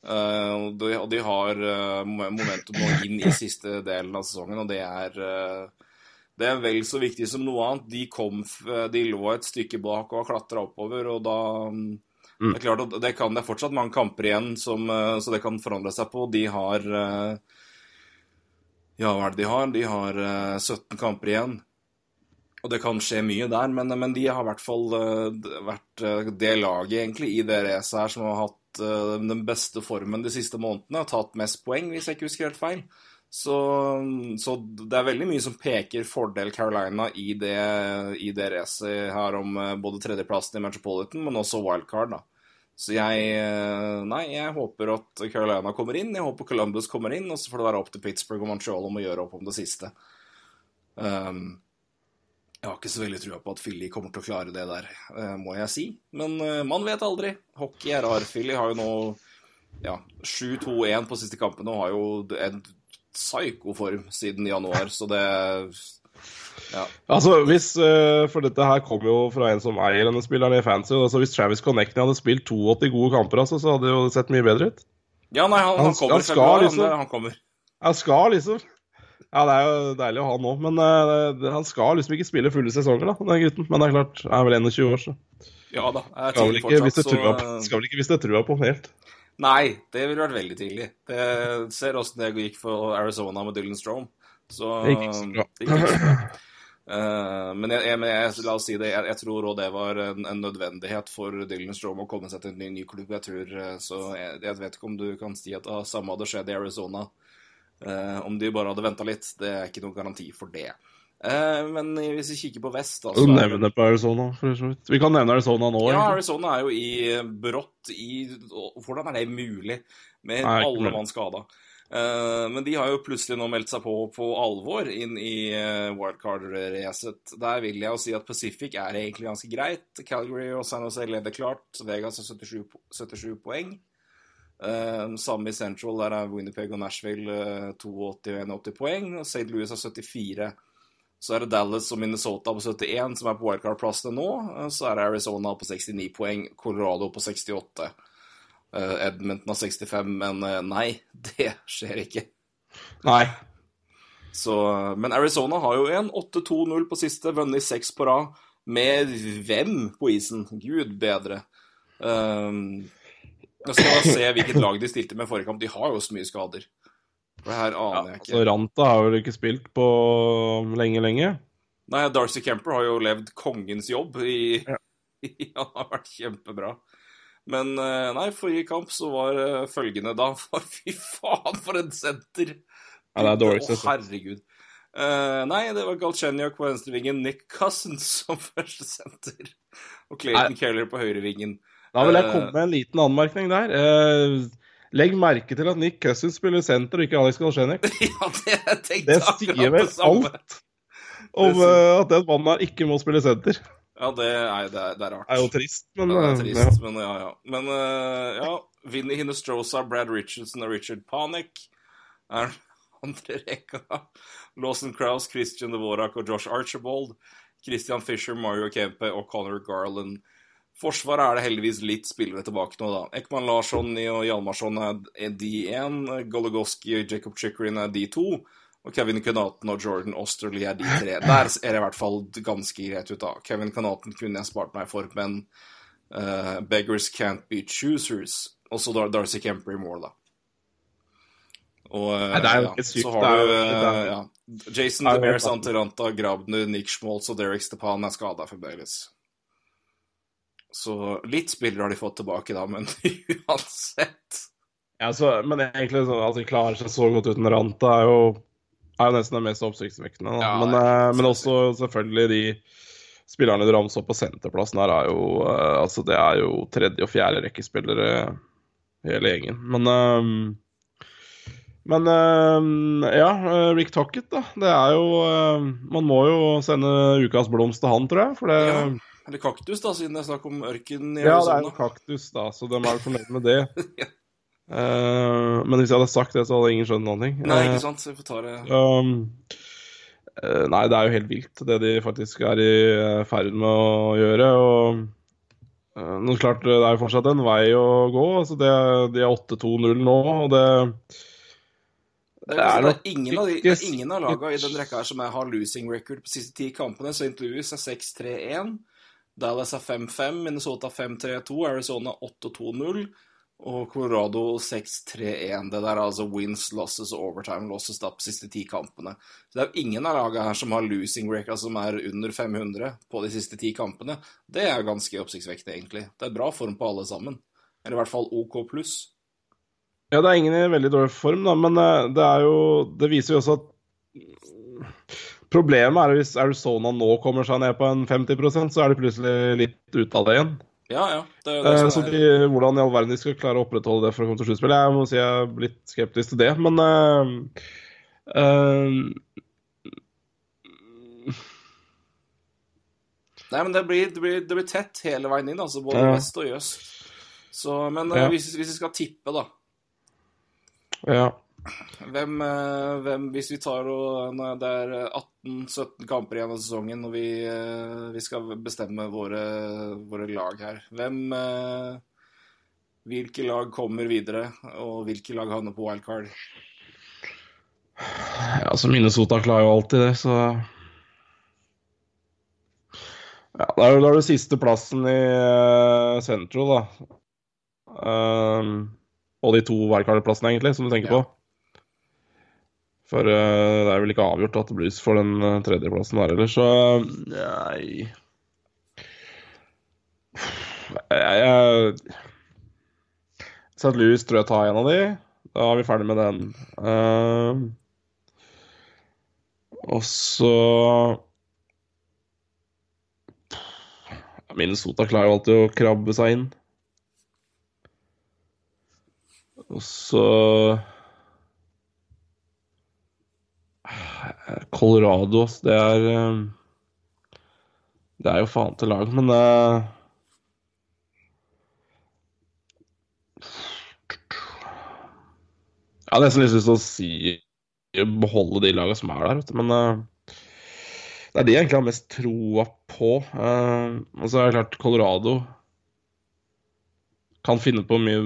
Uh, og, de, og de har uh, momentum nå inn i siste delen av sesongen, og det er eh, det er vel så viktig som noe annet. De, kom, de lå et stykke bak og har klatra oppover, og da mm, Det er klart at det, kan, det er fortsatt mange kamper igjen, som, eh, så det kan forandre seg på. De har eh, Ja, hva er det de har? De har eh, 17 kamper igjen. Og det kan skje mye der, men, men de har i hvert fall eh, vært eh, det laget egentlig i det racet her som har hatt eh, den beste formen de siste månedene. Har tatt mest poeng, hvis jeg ikke husker helt feil. Så, så det er veldig mye som peker fordel Carolina i det, i det racet her om eh, både tredjeplassen i Metropolitan, men også wildcard, da. Så jeg eh, Nei, jeg håper at Carolina kommer inn. Jeg håper Columbus kommer inn, og så får det være opp til Pittsburgh og Montreal om å gjøre opp om det siste. Um, jeg har ikke så veldig trua på at Philly kommer til å klare det der, eh, må jeg si. Men eh, man vet aldri. Hockey er rar. Philly har jo nå ja, 7-2-1 på siste kampen og har jo en psykoform siden januar, så det Ja. Altså, hvis, eh, For dette her kommer jo fra en som eier denne spilleren i fancy. Altså, hvis Travis Connectney hadde spilt 82 gode kamper, altså, så hadde det jo sett mye bedre ut. ja, nei, han, Han- kommer han skal februar. liksom- Han, han kommer. Han skal liksom Ja, det er jo deilig å ha nå, men uh, han skal liksom ikke spille fulle sesonger, da, den gutten. Men det er klart, han er vel 21 år, så Ja da. Jeg skal vel ikke hvis det fortsatt, trua så på, skal vel ikke hvis det trua på helt. Nei, det ville vært veldig tidlig. Det ser åssen det gikk for Arizona med Dylan Strome. Så Det gikk ikke så bra. ikke så bra. Eh, men jeg, jeg, men jeg, la oss si det, jeg, tror òg det var en, en nødvendighet for Dylan Strome å komme seg til en ny, ny klubb. Jeg tror, eh, så jeg, vet ikke om du kan si at ah, samme hadde skjedd i Arizona. Uh, om de bare hadde venta litt, det er ikke noen garanti for det. Men hvis vi kikker på vest, Du så er nevner på Arizona, for så vidt. Vi kan nevne Arizona nå, ja. Arizona er jo i brått i Hvordan er det mulig med Nei, alle mann skada? Eh, men de har jo plutselig nå meldt seg på på alvor inn i uh, wildcard-racet. Der vil jeg jo si at Pacific er egentlig ganske greit. Calgary og San Jose leder klart. Vegas har 77, 77 poeng. Eh, samme i Central, der er Winnipeg og Nashville eh, 82 og 81 poeng. og St. Louis har 74. Så er det Dallas og Minnesota på 71, som er på wildcard-plassene nå. Eh, Så er det Arizona på 69 poeng, Colorado på 68. Eh, Edmonton har 65, men eh, nei, det skjer ikke. Nei. Så, men Arizona har jo en 8-2-0 på siste, vunnet seks på rad. Med hvem på isen? Gud bedre. Um, jeg skal se hvilket lag de stilte med forrige kamp. De har jo så mye skader. Det her aner jeg Så ikke. Ranta har vel ikke spilt på lenge, lenge. Nei, Darcy Kemper har jo levd kongens jobb i Ja. Han har vært kjempebra. Men eh, nei, forrige kamp så var eh, følgende da Fy faen, for en senter! Ja, det er dårlig Å, herregud. Uh, nei, det var Galchenyuk på venstrevingen, Nick Cousins som første senter. Og Clayton Keller på høyrevingen. Da vil jeg komme med en liten anmerkning der. Uh, legg merke til at Nick Cousins spiller senter og ikke Alex Galchenyuk. ja, det jeg tenkte Det sier vel alt om eh, at den mannen her ikke må spille senter. Ja, det er, det er, det er rart. Det er jo trist, men Ja, det er eh, trist, men ja, ja. Men uh, ja, Vinnie Hinestrosa, Brad Richardson og Richard Panik er andre rekka. Lawson Crowes, Christian Dvorak og Josh Archibald. Christian Fisher, Mario Kempe og Connor Garland. Forsvaret er det heldigvis litt spillere tilbake nå, da. Ekman Larsson og Hjalmarsson er D1. Goligoski og Jacob Chikrin er D2. Og Kevin Connaughton og Jordan Osterley er de tre. Der er det i hvert fall ganske greit ut, av. Kevin Connaughton kunne jeg spart meg for, men uh, beggars can't be choosers. Og så Dar Darcy Kemper i mål, da. Og eh, Nei, det er jo ja, ikke sykt, så har du er- ja, Jason er helt. Santeranta, Grabner, Nick Schmaltz og Derek Stepan er skada fremdeles. Så litt spillere har de fått tilbake, da, men uansett Ja, så, men egentlig sånn at de klarer seg så godt uten Ranta, er jo, er jo nesten det mest oppsiktsvekkende. Ja, men, eh, men også selvfølgelig de spillerne du ramser opp på senterplassen her, er jo eh, Altså, det er jo tredje- og fjerde rekkespillere, hele gjengen. Men eh, men eh, ja, eh, Rick Tocket, da. Det er jo eh, Man må jo sende ukas blomst til han, tror jeg. For det, Ja, ja, Eller kaktus, da, siden det er snakk om ørken i det er jo kaktus, da, så de er jo fornøyd med det. Ja. Eh, men hvis jeg hadde sagt det, så hadde ingen skjønt noen ting. Nei, Eh, ikke sant? Så vi får ta det Um, eh, nei, det er jo helt vilt, det de faktisk er i eh, ferd med å gjøre. Og eh, nå klart, det er jo fortsatt en vei å gå. Altså det, de er 8-2-0 nå, og det Det er det er ingen av, de, det er ingen av lagene i den rekka her som er, har losing record på siste ti kampene. St. Louis er 6-3-1. Dallas er 5-5. Minnesota 5-3-2. Arizona 8-2-0. Og Colorado 6-3-1. Det der er altså wins, losses overtime losses da på siste ti kampene. Så det er jo ingen av lagene her som har losing record som er under 500 på de siste ti kampene. Det er jo ganske oppsiktsvekkende, egentlig. Det er bra form på alle sammen. Eller i hvert fall OK pluss. Ja, det er ingen i veldig dårlig form, da, men eh, det er jo Det viser jo også at Problemet er hvis Arizona nå kommer seg ned på en 50% så er de plutselig litt ute av det igjen. Ja, ja. Det det Eh, Så de, hvordan i all verden de skal klare å opprettholde det for å komme til sluttspill, jeg må si jeg er litt skeptisk til det. Men uh, uh, Nei, men det blir, det, blir, det blir tett hele veien inn, altså både Ja. vest og øst. Så, men eh, Ja. hvis, hvis vi skal tippe, da ja. Hvem, eh, hvem Hvis vi tar og Det er 18-17 kamper igjen av sesongen, og vi, eh, vi skal bestemme våre, våre lag her. Hvem eh, Hvilke lag kommer videre, og hvilke lag havner på wildcard? ja, så Minnesota klarer jo alltid det, så Ja, da er jo da det siste plassen i eh, Central, da. Um, og de to wildcard-plassene, egentlig, som du tenker Ja. på. For eh, det er vel ikke avgjort at det blir for den uh, tredjeplassen der heller, så Nei Jeg, jeg St. Louis tror jeg tar en av de. Da er vi ferdig med den. Uh, og så Minnesota klarer jo alltid å krabbe seg inn. Og så Colorado, det er eh, Det er jo faen til lag, men eh, Jeg har nesten lyst til å si beholde de lagene som er der, men eh, det er de jeg egentlig har mest troa på. Og så er det klart Colorado kan finne på mye,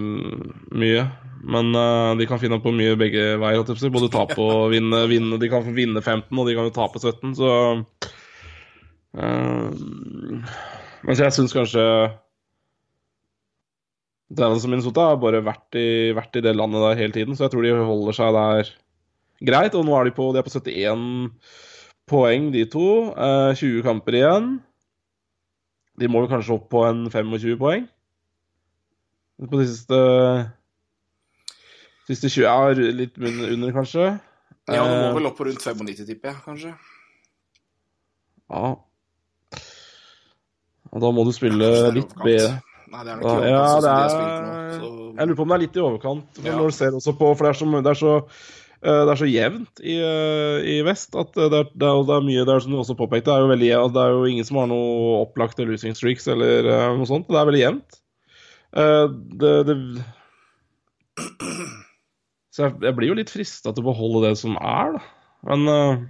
mye. Men uh, de kan finne på mye begge veier. Både tape og vinne, vinne. De kan vinne 15, og de kan jo tape 17, så uh, Mens jeg syns kanskje Dallas og Minnesota har bare vært i, vært i det landet der hele tiden, så jeg tror de holder seg der greit. Og nå er de på, de er på 71 poeng, de to. Uh, 20 kamper igjen. De må jo kanskje opp på en 25 poeng. På de siste Siste 20 er litt under, kanskje. Ja, det må Eh, vel opp på rundt 95, tipper jeg, kanskje. Ja. Og da må du spille er litt b-. bedre. Nei, det er nok ikke Ja, overkant, sånn det er jeg, nå. Så... Jeg lurer på om det er litt i overkant. Ja. når du ser også på For det er så, det er så, eh, det er så jevnt i, eh, i vest at eh, det er, det er, er mye Det er som du også påpekte, det er jo veldig. Det er jo ingen som har noe opplagte losing streaks eller eh, noe sånt. Det er veldig jevnt. Eh, det, det Så jeg, jeg blir jo litt frista til å beholde det som er, da. Men uh,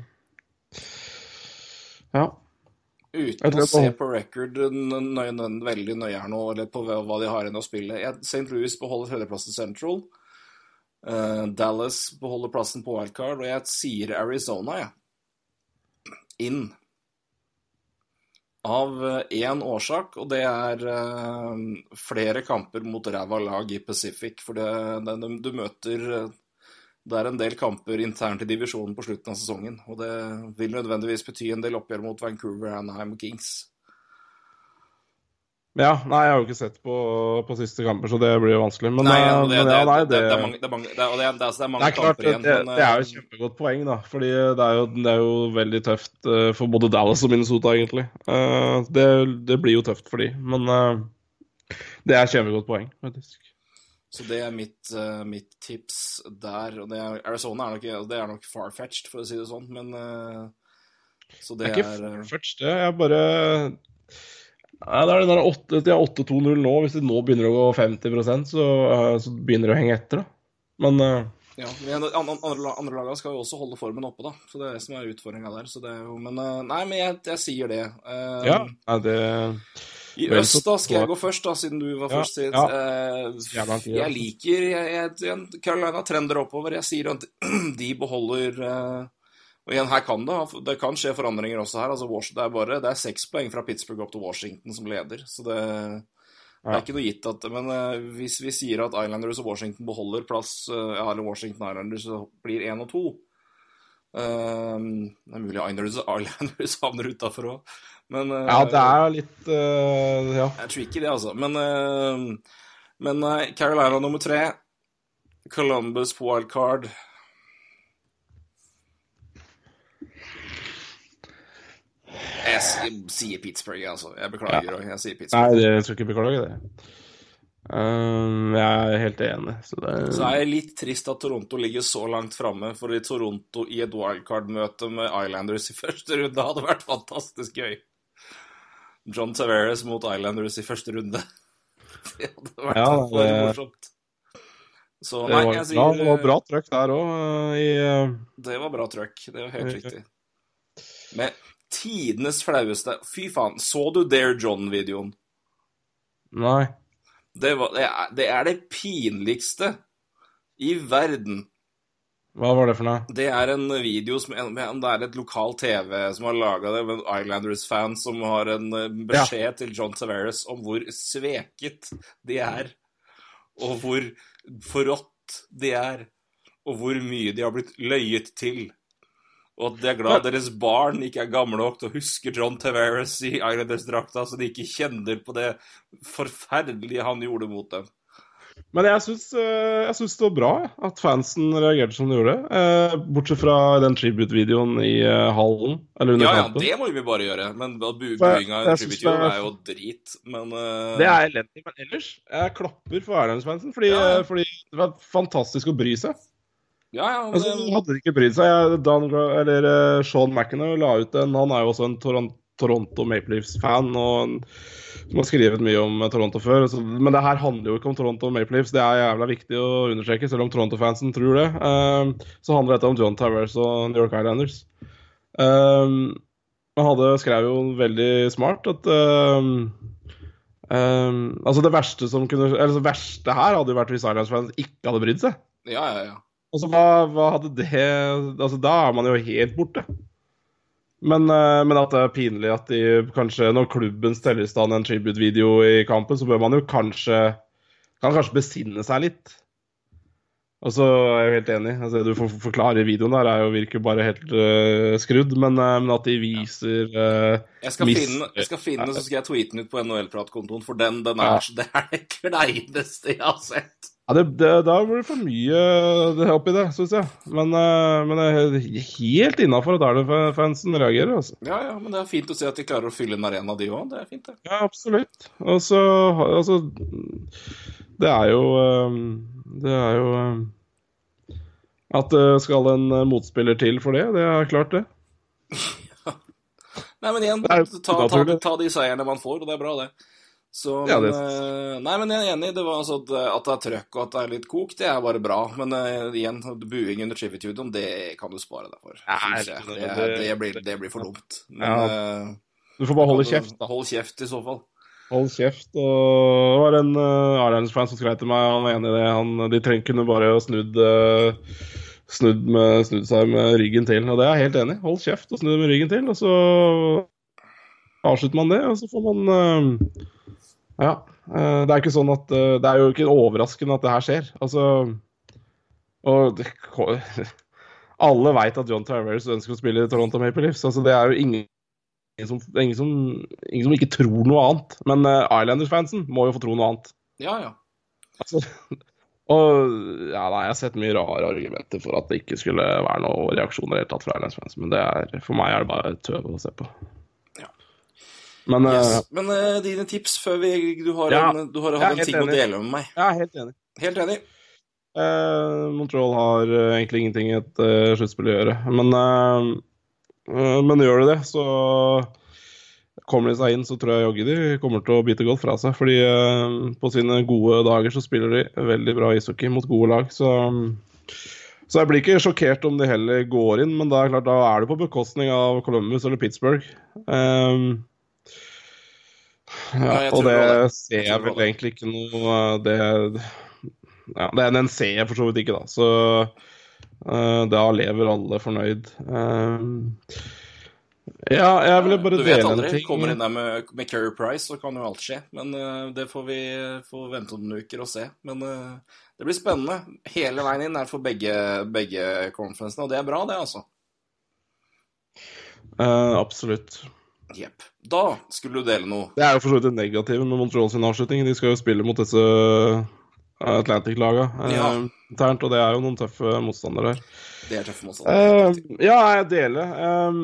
Ja. Uten å se på record nøye, nøye, veldig nøye her nå, eller på hva de har igjen å spille St. Louis beholder tredjeplassen Central. Uh, Dallas beholder plassen på wildcard, og jeg sier Arizona, jeg. Inn. Av én årsak, og det er eh, flere kamper mot ræva lag i Pacific. For det, det, du møter eh, Det er en del kamper internt i divisjonen på slutten av sesongen, og det vil nødvendigvis bety en del oppgjør mot Vancouver, Anaheim og Kings. Ja. Nei, jeg har jo ikke sett på, på siste kamper, så det blir jo vanskelig. Men, Nei, eh, det, er mange, er er, er, er, er er kamper igjen. det, men, det er jo eh, et kjempegodt poeng, da. Fordi det er jo, det er jo veldig tøft uh, for både Dallas og Minnesota, egentlig. Uh, det, det blir jo tøft for de, men uh, det er et kjempegodt poeng, faktisk. Så det er mitt, eh, mitt tips der. Og det er, Arizona er nok, det er nok far-fetched, for å si det sånn, men eh, Så Det det er ikke er far-fetched, det. Jeg bare Nei, det er den der 8, De har 8-2-0 nå. Hvis de nå begynner å gå 50% så, eh, så begynner det å henge etter, da. Men uh... Ja, men an- an- andre, andre lagene skal jo også holde formen oppe, da. Så det er det som er utfordringa der. Så det er jo, men eh, Nei, men jeg, jeg sier det. Uh, ja, nei, det I øst, da, skal jeg gå først, da, siden du var Ja, først. Ja. Eh, jeg liker jeg, jeg, Carolina trender oppover. Jeg sier at de beholder eh, Og igjen, her kan det Det kan skje forandringer også her. Altså, det er bare Det er seks poeng fra Pittsburgh opp til Washington som leder, så det det er ikke noe gitt at Men eh, hvis vi sier at Islanders og Washington beholder plass, eh, eller Washington Islanders blir én og to Um, Det er mulig Islanders, Islanders havner utafor òg, men uh, Ja, det er litt uh, Ja. det er tricky, det, altså. Men, uh, men Carolina nummer tre. Columbus på wildcard. Jeg sier Pittsburgh, altså. Jeg beklager. Ja. Jeg sier Nei, Pittsburgh. det, jeg skal ikke beklage det. Um, jeg er helt enig. Så det Så er jeg litt trist at Toronto ligger så langt framme, for i Toronto i et wildcard-møte med Islanders i første runde hadde vært fantastisk gøy. John Taveras mot Islanders i første runde. Det hadde vært Ja, for morsomt. Så det nei, var, jeg bra, sier det var bra trøkk der òg. I Det var bra trøkk. Det var helt riktig. Med tidenes flaueste Fy faen, så du Dare John-videoen? Nei. Det, var- det, er- det er det pinligste i verden. Hva var det for noe? Det er en video som om Det er et lokal TV som har laga det, med en Islanders-fan som har en beskjed beskjed til John Tavares om hvor sveket de er, og hvor forrådt de er, og hvor mye de har blitt løyet til. Og at de er glad deres barn ikke er gamle nok til å huske John Tavares i Islanders-drakta, så de ikke kjenner på det forferdelige han gjorde mot dem. Men jeg syns, eh, det var bra at fansen reagerte som de gjorde. Eh, bortsett fra den tribute-videoen i eh, hallen, eller under Ja, ja, kampen. det må vi bare gjøre. Men bu- bu- buinga i tribute-videoen er- er jo drit. Men uh... Det er elendig. Men ellers, jeg klapper for Islands-fansen, fordi, Ja, fordi det var fantastisk å bry seg. Ja, ja, Altså, det, hadde de ikke brydd seg Dan, eller uh, Sean McInerney la ut en Han er jo også en Toron Toronto Maple Leafs-fan og som har skrevet mye om eh, Toronto før. Så, men det her handler jo ikke om Toronto Maple Leafs, det er jævla viktig å understreke, selv om Toronto-fansen tror det. uh, så handler dette om John Tavares og New York Islanders. Um, han hadde, skrev jo veldig smart at Altså, det verste som kunne Eller det verste her hadde jo vært hvis Islanders-fans ikke hadde brydd seg. Ja, ja, ja. Altså, hva, hva hadde det Altså, da er man jo helt borte. Men, eh, men at det er pinlig at de kanskje Når klubben steller i stand en tribute-video i kampen, så bør man jo kanskje Kan kanskje besinne seg litt. Og så er jeg jo helt enig. Altså, du får forklare videoen der er jo virker bare helt uh, skrudd, men, uh, men, at de viser uh, jeg, skal finne, jeg skal finne, så skal jeg tweete den ut på NHL-pratkontoen, for den, den er, ja. det er det kleineste jeg har sett. Ja, det, det, Da blir det for mye opp oppi det, syns jeg. Men, men det er helt innafor at Arne-fansen reagerer. altså. Ja, ja, men det er fint å se at de klarer å fylle en arena, de òg. Det er fint, det. Ja, absolutt. Og så Altså, det er jo det er jo eh, At det skal en eh, motspiller til for det, det er klart, det. Nei, men igjen, ta, ta, ta, de seierne man får, og det er bra, det. Så, men, ja, det... Eh, nei, men jeg er enig. Det var altså at, at, det er trøkk og at det er litt kok, det er bare bra. Men uh, igjen, buing under Chivitudoen, det kan du spare deg for. Nei, det, det, blir, det, blir, for dumt. Men, ja. Du får bare holde kjeft, da. Hold kjeft, i så fall. Hold kjeft. Og det var en uh, Islanders-fan som skrev til meg, han var enig i det. Han, de trenger kunne bare snudd, uh, snudd, med, snudd, seg med ryggen til. Og det er jeg helt enig. Hold kjeft og snu med ryggen til. Og så avslutter man det, og så får man uh, Ja. Uh, det er ikke sånn at uh, Det er jo ikke overraskende at det her skjer. Altså Og det, alle veit at John Travers ønsker å spille i Toronto Maple Leafs. Altså, det er jo ingen som, ingen, som, ingen som ikke tror noe annet. Men uh, Islanders-fansen må jo få tro noe annet. Ja, ja. Altså, og ja, nei, Jeg har sett mye rare argumenter for at det ikke skulle være noen reaksjoner helt tatt fra Islanders-fansen, men er, for meg er det bare tøv å se på. Men, yes. uh, men uh, dine tips før vi Du har, ja, en, du har hatt en ting enig. å dele med meg. Ja, helt enig. Helt enig. Uh, Montreal har egentlig ingenting i et sluttspill å gjøre, men Eh, men gjør de det, så kommer de seg inn, så tror jeg jaggu de kommer til å bite godt fra seg. Fordi eh, på sine gode dager så spiller de veldig bra ishockey mot gode lag. Så, så jeg blir ikke sjokkert om de heller går inn, men da er, klart, da er det på bekostning av Columbus eller Pittsburgh. Um, ja, og det ser jeg vel egentlig ikke noe Det, ja, det, den ser jeg for så vidt ikke, da. Så Uh, da lever alle fornøyd. Uh, ja, jeg ville bare dele en ting. Kommer inn der med, med Kerry Price, så kan jo alt skje. Men uh, det får vi får vente noen uker og se. Men det blir spennende. Hele veien inn er for begge, begge conferencene, og det er bra, det, altså. absolutt. Jepp. Da skulle du dele noe. Det er jo for så vidt det negative med Montreal sin avslutning. De skal jo spille mot disse Atlantic-laga ja. internt, og det er jo noen tøffe motstandere her. Det er tøffe motstandere. Uh, ja, jeg deler. Uh,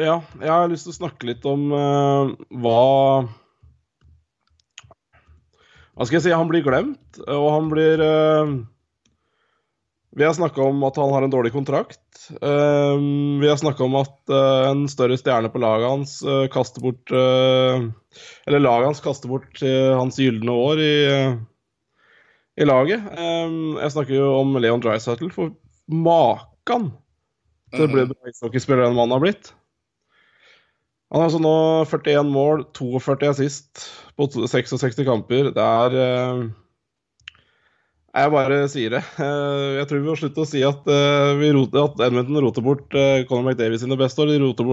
ja, jeg har lyst til å snakke litt om uh, hva Hva skal jeg si? Han blir glemt, og han blir Vi har snakka om at han har en dårlig kontrakt. Um, vi har snakka om at uh, en større stjerne på laget hans uh, kaster bort uh, Eller laget hans kaster bort hans gylne år i, i laget. Um, jeg snakker jo om Leon Drysettle, for makan til bli bra ishockeyspiller den mannen har blitt. Han har altså nå 41 mål, 42 assist på 66 kamper. Det er jeg bare sier det. Eh, jeg tror vi må slutte å si at, eh, vi roter, at Edmonton roter bort eh, Conor McDavid sine beste år. De roter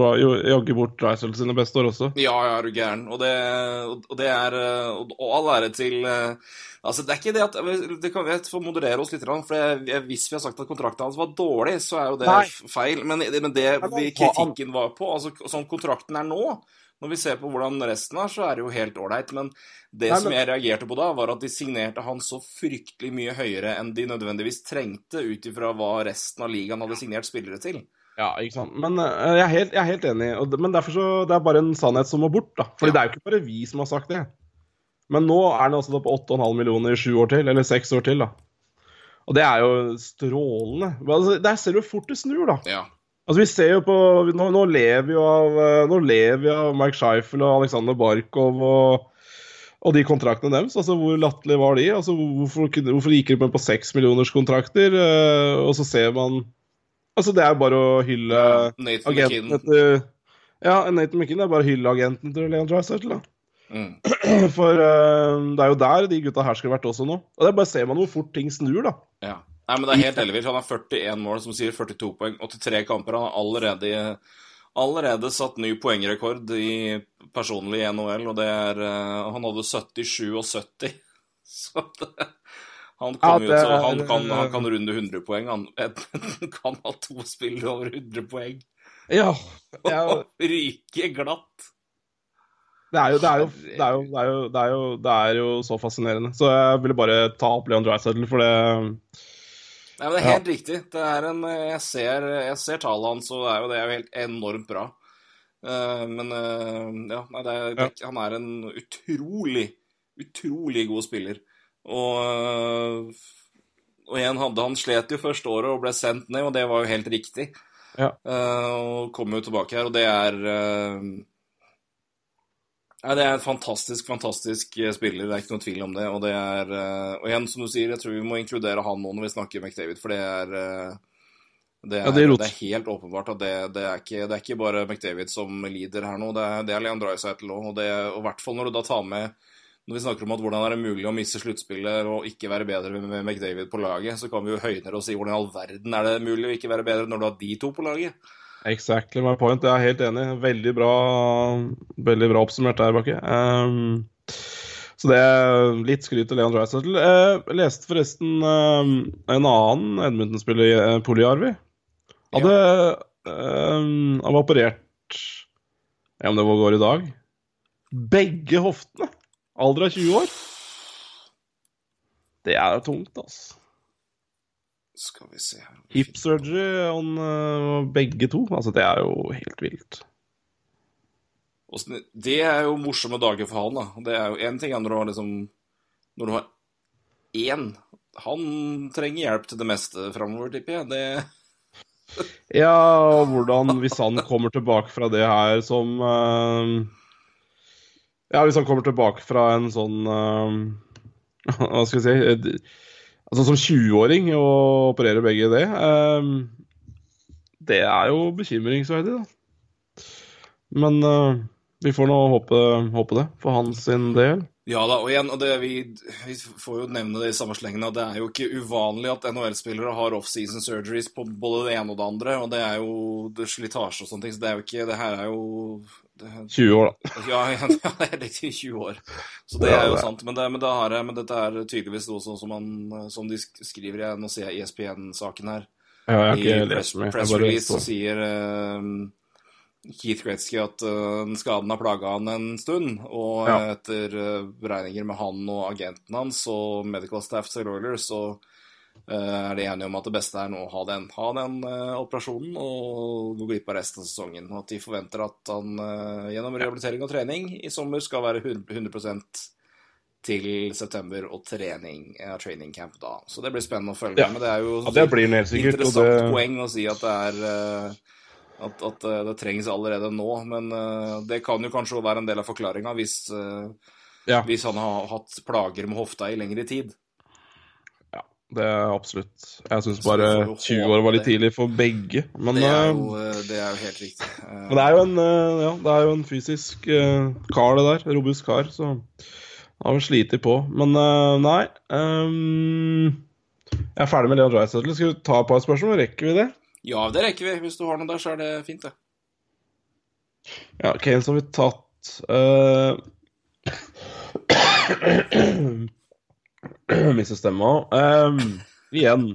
jaggu bort Drysdale sine beste år også. Ja, ja, er du gæren. Og det, og det er Og all ære til Altså, det er ikke det at det kan, Vi får moderere oss litt, for jeg, hvis vi har sagt at kontrakten hans var dårlig, så er jo det Nei. feil. Men, men det det kritikken var på, altså sånn kontrakten er nå når vi ser på hvordan resten er, så er det jo helt ålreit. Men det Nei, men... som jeg reagerte på da, var at de signerte han så fryktelig mye høyere enn de nødvendigvis trengte, ut ifra hva resten av ligaen hadde signert spillere til. Ja, ikke sant. Men uh, jeg, er helt, jeg, er helt, enig. Men derfor så, det er bare en sannhet som må bort. da. Fordi ja. det er jo ikke bare vi som har sagt det. Men nå er den altså på 8,5 millioner i sju år til, eller seks år til. da. Og det er jo strålende. Altså, der ser du fort det snur, da. Ja. Altså, vi ser jo på Nå, nå lever vi jo av eh, Nå lever vi av Mike Scheifel og Aleksandr Barkov og, og de kontraktene deres. Altså, hvor latterlig var de? Altså, hvorfor, hvorfor gikk de med på seks millioners kontrakter, eh, og så ser man Altså, det er bare å hylle ja, agenten etter Ja, Nathan McKinn er bare å hylle agenten til Leon Dreisaitl, da. Mm. For uh, det er jo der de gutta her skulle vært også nå. Og det bare ser man hvor fort ting snur, da. Ja. Nei, men det er helt ellevilt. Han har 41 mål, som sier 42 poeng, 83 kamper. Han har allerede, allerede satt ny poengrekord i personlig NHL, og det er eh, Han hadde 77 og 70. Så det, han, Ja, det er- han, kan, han kan runde 100 poeng. Han kan ha to spill over 100 poeng. Ja. ja Og ryke glatt. det er jo så fascinerende. Så jeg ville bare ta opp Leon Dreisaitl, for det Nei, men Det er helt riktig. Det er en, jeg ser, jeg ser tallene hans, og det er jo, det er jo helt enormt bra. Uh, men uh, ja, nei, det er, det, han er en utrolig, utrolig god spiller. Og, eh, og igjen, hadde han slet jo første året og ble sendt ned, og det var jo helt riktig. Ja. Uh, og kom jo tilbake her, og det er Nei, Det er en fantastisk, fantastisk eh, spiller, det er ikke noe tvil om det. Og det er eh, Og igjen, som du sier, jeg tror vi må inkludere han nå når vi snakker McDavid, for det er eh, det er, Ja, det er det er helt åpenbart at det, det, er ikke, det er ikke bare McDavid som lider her nå, det er, det er Leon Dreisaitl òg. Og, i hvert fall når du da tar med Når vi snakker om at hvordan er det mulig å misse sluttspillet og ikke være bedre med, med McDavid på laget, så kan vi jo høyne og si hvordan i all verden er det mulig å ikke være bedre når du har de to på laget? Exactly my point. Jeg er helt enig. Veldig bra, veldig bra oppsummert der, Bakke. Um, så det er litt skryt til Leon Dreisettle. Eh, Jeg leste forresten um, en annen Edmundton-spiller, uh, Poliarvi. Hadde um, Han var operert Ja, om det går i dag. Begge hoftene. Alder av 20 år. Det er tungt, altså. Skal vi se her Hip surgery on uh, begge to. Altså, det er jo helt vilt. Det er jo morsomme dager for han, da. Det er jo én ting når du har liksom Når du har én Han trenger hjelp til det meste framover, tipper jeg. Det Ja, og hvordan Hvis han kommer tilbake fra det her som uh... Ja, hvis han kommer tilbake fra en sånn uh... Hva skal vi si Altså som 20-åring å operere begge det eh, Det er jo bekymringsverdig, da. Men eh, vi får nå håpe, håpe det, for hans del. Ja da, og igjen, og det, vi, vi får jo nevne det i samme slengen, at det er jo ikke uvanlig at NHL-spillere har off-season surgeries på både det ene og det andre, og det er jo det slitasje og sånne ting, så det er jo ikke Det her er jo 20 år, da. Ja, det er litt i 20 år. Så det Ja, er jo det sant. Men, det, men, det har jeg, men dette er tydeligvis noe sånn som, man, som de skriver i Nå ser jeg ESPN-saken her. Ja, jeg har I ikke press, lest mye. press Jeg release så sier uh, Keith Gretzky at uh, skaden har plaga han en stund. Og Ja. etter uh, beregninger med han og agenten hans og medical staff til Oilers, så er de enige om at det beste er nå å ha den, ha den eh, operasjonen og gå glipp av resten av sesongen. Og at de forventer at han eh, gjennom rehabilitering og trening i sommer skal være 100% til september og trening, ja, training camp da. Så det blir spennende å følge Ja. med. Det er jo Ja, det sikkert. Interessant det, poeng å si at det er eh, at, at eh, det trengs allerede nå. Men eh, det kan jo kanskje være en del av forklaringa hvis, eh, Ja. hvis han har hatt plager med hofta i lengre tid. Det er absolutt. Jeg syns bare vi får jo 20 år var litt tidlig for begge. Men, Det er eh, jo, eh, det er jo helt riktig. Eh, men det er jo en, ja, det er jo en fysisk kar, det der. Robust kar. Så han har vel slitt på. Men nei. Um, jeg er ferdig med Leon Dreisaitl. Skal vi ta et par spørsmål? Rekker vi det? Ja, det rekker vi. Hvis du har noe der, så er det fint, det. Ja, Kane så har vi tatt uh... Mister stemma. Um, igjen.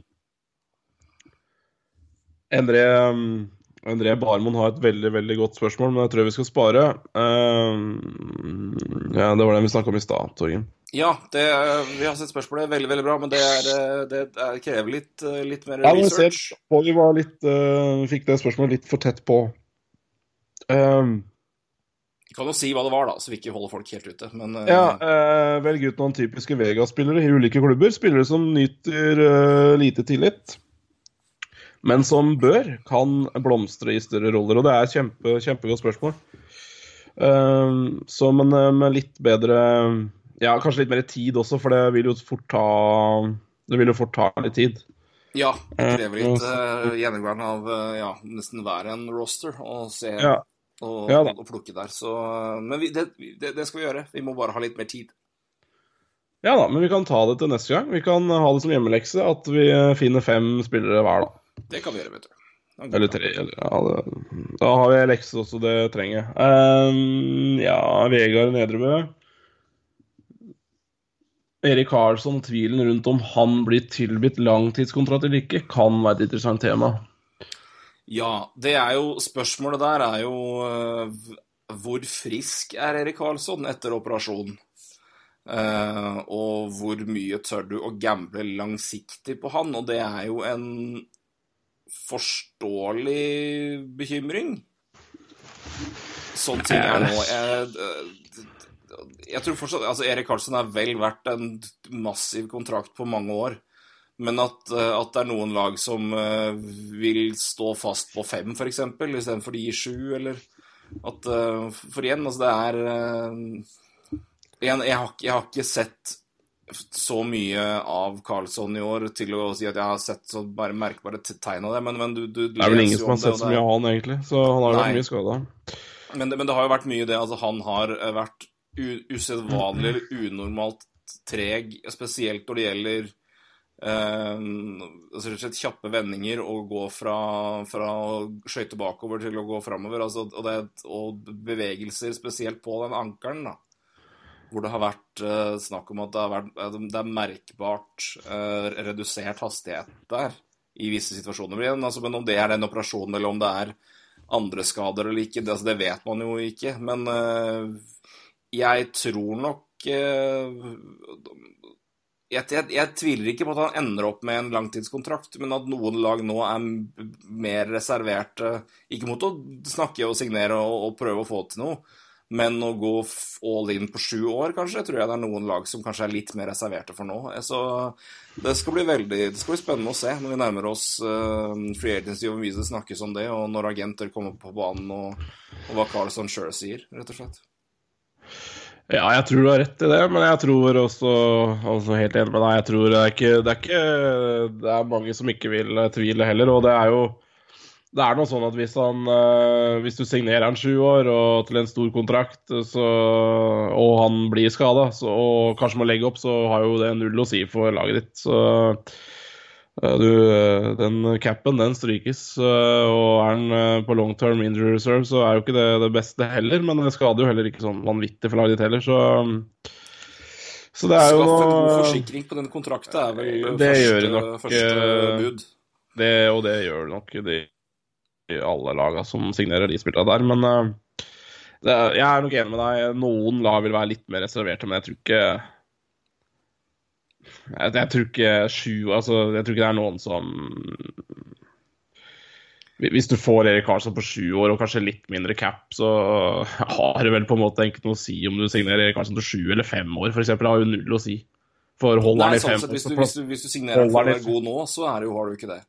Endre, um, Endre Barmoen har et veldig veldig godt spørsmål, men jeg tror vi skal spare. Um, ja, Det var det vi snakka om i stad, Torgen. Ja, det, vi har sett spørsmålet. Veldig, veldig bra. Men det, er, eh, det er, krever litt, eh, litt mer Ja, research. Ja, vi var litt, uh, fikk det spørsmålet litt for tett på. Um, kan jo si hva det var, da, så vi ikke holder folk helt ute. Men uh... Ja, uh, velg ut noen typiske Vegas-spillere i ulike klubber. Spillere som nyter uh, lite tillit. men som bør kan blomstre i større roller. Og det er kjempe, kjempegodt spørsmål. Eh, så men med litt bedre Ja, kanskje litt mer tid også, for det vil jo fort ta Det vil jo fort ta litt tid. Ja, det krever litt gjennomgang av ja, nesten hver en roster og se Ja. Og, Ja og plukke der. Så, men vi, det, det, det skal vi gjøre. Vi må bare ha litt mer tid. Ja da, men vi kan ta det til neste gang. Vi kan ha det som hjemmelekse at vi finner fem spillere hver, da. Det kan vi gjøre, vet du. Eller tre. Eller, ja, det, da har vi lekse også, det trenger. Ehm, ja, Vegard Nedrebø. Erik Karlsson, tvilen rundt om han blir tilbudt langtidskontrakt eller ikke, kan være et interessant tema. Ja, det er jo Spørsmålet der er jo eh, hvor frisk er Erik Karlsson etter operasjonen? Uh, og hvor mye tør du å gamble langsiktig på han? Og det er jo en forståelig bekymring. Sånn ting er nå. Jeg, jeg tror fortsatt Altså, Erik Karlsson er vel verdt en massiv kontrakt på mange år. Men at, eh, at det er noen lag som eh, vil stå fast på fem, f.eks., istedenfor de i sju, eller at eh, For igjen, altså, det er jeg, jeg, har, jeg har ikke sett så mye av Carlsson i år til å si at jeg har sett så bare merkbare tegn av det, men, men du, du Det er vel ingen som har sett så mye av han, egentlig. Så han har jo vært mye skada. men men det har jo vært mye det Altså, han har vært usedvanlig eller unormalt treg, spesielt når det gjelder altså rett og slett kjappe vendinger og gå fra, fra å skøyte bakover til å gå framover. Altså, og, og bevegelser, spesielt på den ankelen. Hvor det har vært uh, snakk om at det, vært, det er merkbart uh, redusert hastighet der i visse situasjoner. Altså, men om det er den operasjonen, eller om det er andre skader eller ikke, det, altså, det vet man jo ikke. Men uh, jeg tror nok jeg, jeg, jeg tviler ikke på at han ender opp med en langtidskontrakt, men at noen lag nå er mer reserverte Ikke mot å snakke og signere og, og prøve å få til noe, men å gå all in på sju år, kanskje, tror jeg det er noen lag som kanskje er litt mer reserverte for nå. Så det skal bli veldig det skal bli spennende å se når vi nærmer oss uh, free agency og hvor mye det snakkes om det, og når agenter kommer på banen, og, og hva Carlson sjøl sier, rett og slett. Ja, jeg tror du har rett i det, men jeg tror også, også helt enig med deg. Jeg tror det er ikke Det er, ikke, det er mange som ikke vil eh, tvile heller, og det er jo det er noe sånn at hvis, han, eh, hvis du signerer han sju år og til en stor kontrakt, så, og han blir skada og kanskje må legge opp, så har jo det null å si for laget ditt. Så eh, du, eh, den capen, den strykes. eh, Og er eh, på long term injury reserve, så er jo ikke det det beste heller. Men det skader jo heller ikke sånn vanvittig for laget ditt heller, så Så det er jo Skaff en god forsikring på den kontrakten er vel Det første, nok, første eh, bud. det, Og det gjør nok de, i alle laga som signerer de spillerne der. Men eh, det, jeg er nok enig med deg. Noen lag vil være litt mer reserverte, men jeg tror ikke jeg, jeg tror ikke sju Altså, jeg tror ikke det er noen som Hvis du får Erik Karlsson på sju år og kanskje litt mindre cap, så har det vel på en måte ikke noe å si om du signerer Erik Karlsson til sju eller fem år, f.eks. Det har jo null å si. For holder han i sånn fem sett, hvis, du, hvis, du, hvis du signerer for å være god nå, så er det jo, har du ikke det.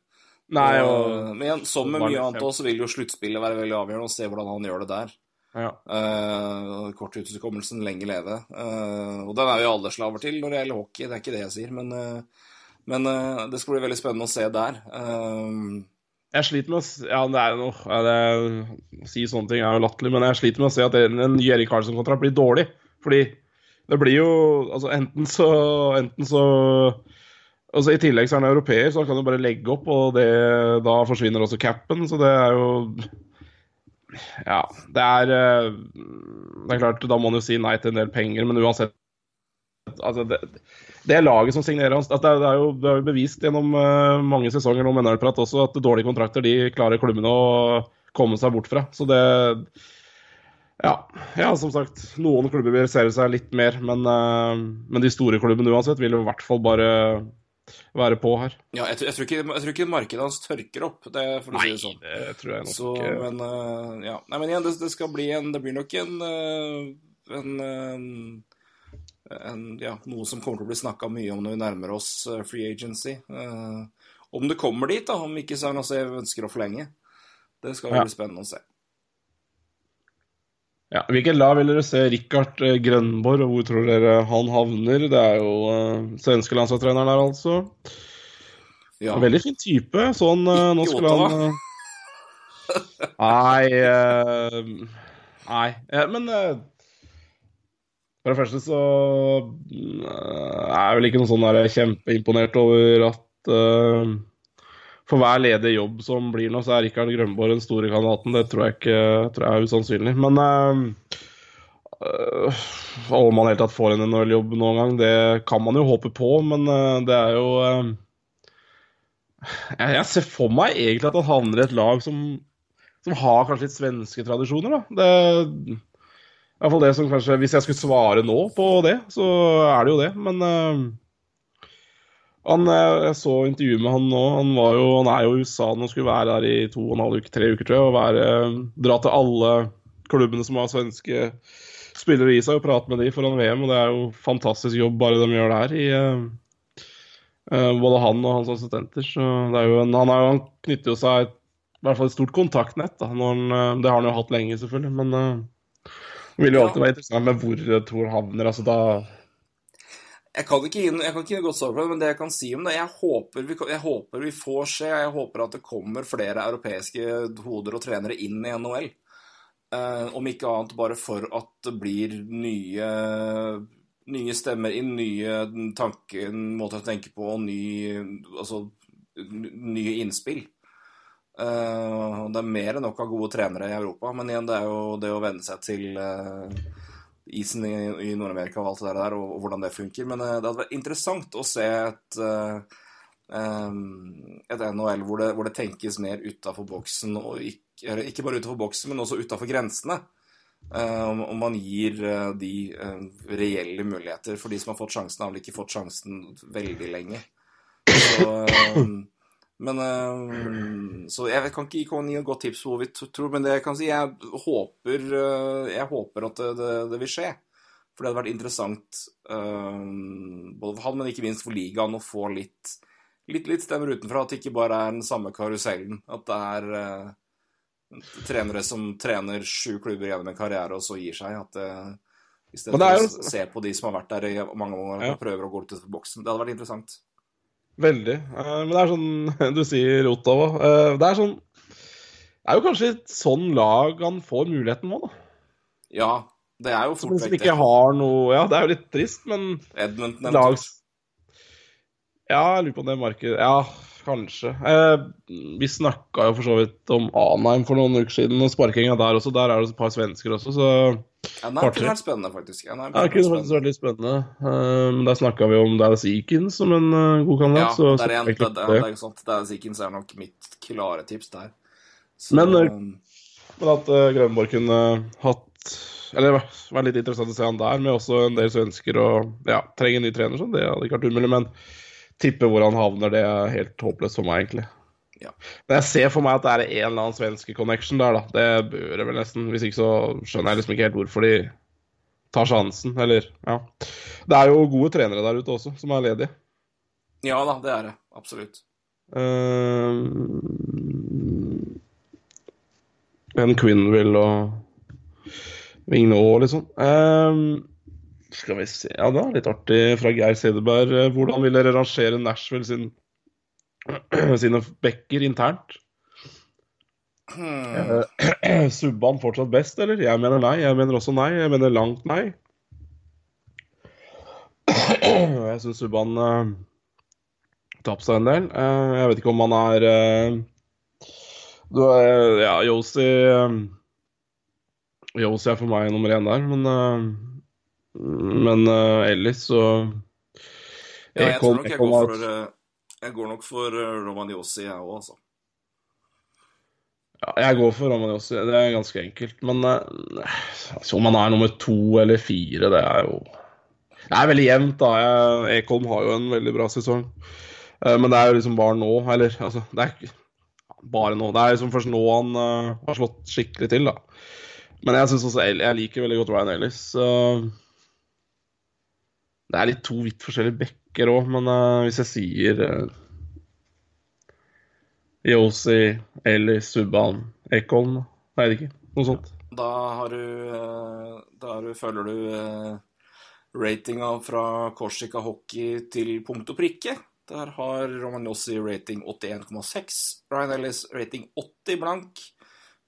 Nei, Og- og men som med mye annet òg, så vil jo sluttspillet være veldig avgjørende, og se hvordan han gjør det der. Ja. Uh, Korttidshukommelsen lenge leve. Uh, og den er jo alle slaver til når det gjelder hockey, det er ikke det jeg sier, men, uh, men det skal bli veldig spennende å se der. Jeg sliter med å Ja, det er noe det Å si sånne ting er jo latterlig, men jeg sliter med å se at en ny Erik Karlsson-kontrakt blir dårlig. Fordi det blir jo Altså, enten så Enten så Altså, I tillegg så er han europeer, så han kan jo bare legge opp, og det, da forsvinner også capen, så det er jo Ja, det er eh, Det er klart, da må man jo si nei til en del penger, men uansett Altså, det, det laget som signerer hans. altså Det, det, er jo, det er bevist gjennom eh, mange sesonger nå med NHL-prat også at dårlige kontrakter de klarer klubbene å komme seg bort fra. Så det ja, ja, som sagt. Noen klubber vil se seg litt mer, men, eh, men de store klubbene uansett vil jo i hvert fall bare være på her. ja, jeg, jeg, tror ikke, jeg tror ikke markedet hans tørker opp, det får du si det sånn. det tror jeg nok Så, men uh, ja. Nei, men igjen, det, det skal bli en Det blir nok en, eh, en, eh, en Ja, noe som kommer til å bli snakka mye om når vi nærmer oss free agency. Uh, Om det kommer dit, da. Om ikke Jose ønsker å forlenge. Det skal Ja. bli spennende å se. Ja, Hvilket lag vil dere se Rikard eh, Grønborg, og hvor tror dere han havner? Det er jo uh, svenske landslagstreneren der, altså. Ja. Veldig fin type. Sånn uh, Nå skulle han uh, Nei uh, Nei. Ja, men for det første så mm, er jeg vel ikke noe sånn der kjempeimponert over at for hver ledig jobb som blir nå, så er Rikard Grønborg den store kandidaten. Det tror jeg ikke tror jeg er usannsynlig. Men øh, om man helt tatt får en NHL-jobb noen gang, det kan man jo håpe på, men eh, det er jo øh, jeg, ser for meg egentlig at han havner i et lag som, som har kanskje litt svenske tradisjoner, da. Det, i hvert fall det som kanskje Hvis jeg skulle svare nå på det, så er det jo det. Men eh, han, eh, jeg så intervjuet med han nå. Han, var jo, han er jo i USA nå, skulle være der i to og en halv uke, tre uker, tror jeg. Og være, dra til alle klubbene som har svenske spillere i seg, og prate med de foran VM. Og det er jo fantastisk jobb bare de gjør der. i... eh, Eh, både han og hans assistenter. Så det er jo en, han, er han knytter jo seg i hvert fall et stort kontaktnett. Da, han, eh, det har han jo hatt lenge, selvfølgelig. Men uh, det vil jo alltid være interessant med hvor Thor havner. altså da Jeg kan ikke gi noe- godt svar på det, men det jeg kan si om det Jeg håper vi, jeg håper vi får se. Jeg håper at det kommer flere europeiske hoder og trenere inn i NHL. Eh, om ikke annet bare for at det blir nye, nye stemmer inn, nye tanker, måter å tenke på, og ny, altså, nye innspill. Eh, det er mer enn nok av gode trenere i Europa, men igjen, det er jo det å venne seg til eh, isen i, i Nord-Amerika og alt det der, og, og hvordan det funker. Men eh, det hadde vært interessant å se et, eh, et NHL hvor det, hvor det tenkes mer utafor boksen, og ikke, ikke bare utafor boksen, men også utafor grensene. Um, om, om man gir eh, de eh, reelle muligheter. For de som har fått sjansen, har vel ikke fått sjansen veldig lenge. Så, eh, men eh, Så jeg kan ikke gi gi et godt tips på hvor vi tror, men det jeg kan si, jeg håper, eh, jeg håper at det, det, det vil skje. For det hadde vært interessant eh, både for han, men ikke minst for ligaen, å få litt, litt, litt stemmer utenfra. At det ikke bare er den samme karusellen. At det er eh, trenere som trener sju klubber gjennom en karriere, og så gir seg. At det, I stedet for å se på de som har vært der i mange år Ja. og prøver å gå ut av boksen. Det hadde vært interessant. Veldig. Eh, men det er sånn Du sier Ottawa. Eh, det er sånn Det er jo kanskje et sånn lag han får muligheten nå, da. Ja, det er jo fort vekk ikke har noe Ja, det er jo litt trist, men Edmonton lag. Ja, jeg lurer på om det markedet Ja, kanskje. Eh, vi snakka jo for så vidt om Anheim for noen uker siden, og sparkinga der også. Der er det et par svensker også, så Ja, det Partner. kunne vært spennende, faktisk. Ja, det kunne faktisk vært litt spennende. Um, der snakka vi om Dallas Eakins som en uh, god Ja, så, det er en, det, det, det er sant. Dallas Eakins er nok mitt klare tips der. Så, Men, eh, Men at uh, Grønborg kunne hatt Eller var litt interessant å se han der, med også en del svensker og ja, trenge en ny trener, sånn. Det hadde ikke vært umulig. Men tippe hvor han havner, det er helt håpløst for meg, egentlig. Ja. Men jeg ser for meg at det er en eller annen svenske connection der, da. Det bør det vel nesten. Hvis ikke så skjønner jeg liksom ikke helt hvorfor de tar sjansen, eller ja. Det er jo gode trenere der ute også, som er ledige. ja da, det er det. Absolutt. Uh, en Quinville og Vigne Aa, liksom. sånn. Skal vi se Ja, det er litt artig fra Geir Sederberg. Eh, Hvordan vil dere rangere Nashville sin, sine backer internt? Hmm. Uh, Subba han fortsatt best, eller? Jeg mener nei. Jeg mener også nei. Jeg mener langt nei. Jeg syns Subban uh, tapte seg en del. Uh, jeg vet ikke om han er uh, Du er Ja, Yosi uh, Yosi er for meg nummer én der, men eh, Men uh, ellers så Ja, jeg nok jeg går for eh, Jeg går nok for Romaniossi, jeg òg, altså. Ja, jeg går for Romaniossi. Det er ganske enkelt. Men uh, altså, om han er nummer to eller fire, det er jo Det er veldig jevnt, da. Ekholm har jo en veldig bra sesong. Uh, men det er jo liksom bare nå, eller altså Det er ikke bare nå. Det er liksom først nå han uh, har slått skikkelig til, da. Men jeg synes også jeg liker veldig godt Ryan Ellis. så det er litt to vidt forskjellige bekker òg, men uh, hvis jeg sier uh, Yosi, eller Subhaan, Ekholm jeg det ikke. Noe sånt. Da har du uh, Da har du, følger du uh, ratinga fra Korsika Hockey til punkt og prikke. Der har Romagnossi rating 81,6. Ryan Ellis rating 80 blank.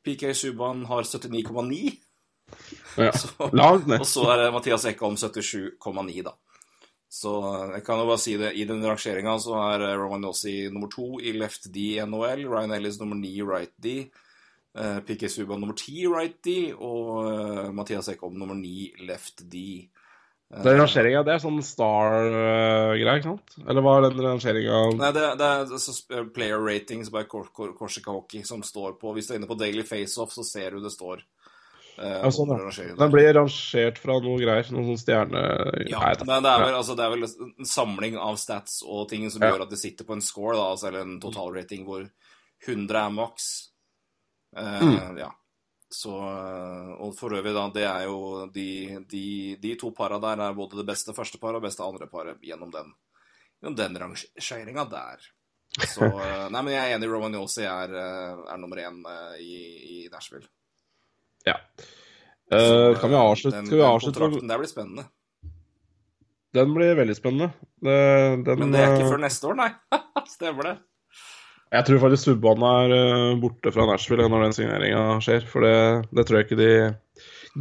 PK Subhaan har 79,9. Ja. Så-. Og så er det Mathias Ekholm 77,9, da. Så eh, jeg kan jo bare si det, i den rangeringa så er Roman Romagnossi nummer to i left D i NHL, Ryan Ellis nummer ni i right D, eh, PK Subhaan nummer ti i right D, og eh, Mathias Ekholm nummer ni left D. Eh, Den rangeringa, det er sånn star-greie, ikke sant? Eller hva er den rangeringa Nei, det, det er så player ratings by Kor Kor Korsika Hockey som står på Hvis du er inne på Daily Faceoff, så ser du det står. Eh, Ja, sånn, ja. Den er. blir rangert fra noe greier. Noen sånn stjerne... Ja, Nei, men det er, vel, altså, det er vel en samling av stats og ting som Ja. gjør at det sitter på en score, da, altså, eller en totalrating hvor 100 er maks. Eh, Mm. Ja. Så, eh, og for øvrig, da, det er jo de, de, de to para der er både det beste første paret og beste andre paret gjennom den, gjennom den rangeringa der. Så eh, Nei, men jeg er enig, Romagnosi er, eh, er nummer én i, i Nashville. Ja. Eh, kan vi avslutte? den, vi den kontrakten der blir spennende. Den blir veldig spennende. Den, den, Men det er ikke eh, før neste år, nei. Stemmer det. Jeg tror faktisk Subhaan er borte fra Nashville når den signeringa skjer. For det, det tror jeg ikke de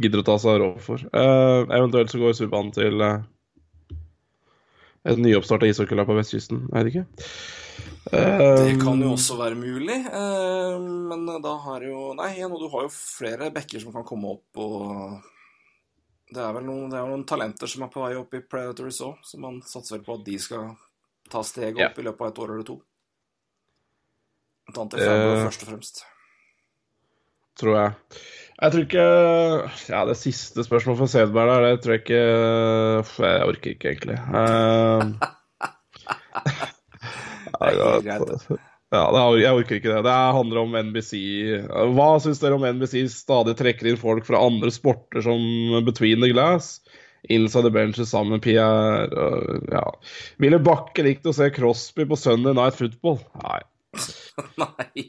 gidder å ta seg råd for. Uh, eventuelt så går Subhaan til uh, et nyoppstarta ishockeylag på vestkysten. Jeg vet ikke. Det Eh, kan jo også være mulig, eh, men da har jo Nei, igjen, du har jo flere backer som kan komme opp, og det er vel noen, det er noen talenter som er på vei opp i Predators òg, så man satser vel på at de skal ta steget opp i løpet av et år eller to. Er Fabro Eh, først og fremst. tror jeg. Jeg tror ikke Ja, det siste spørsmålet for Sedberg der, det tror jeg ikke Jeg orker ikke, egentlig. Eh, Det er helt ja, greit, det. Ja, er, jeg orker ikke det. Det handler om NBC. Hva syns dere om NBC stadig trekker inn folk fra andre sporter som Between the Glass? Inside the Benches sammen med Pierre ja. Ville Bakke likt å se Crosby på Sunday Night Football? Nei. Nei,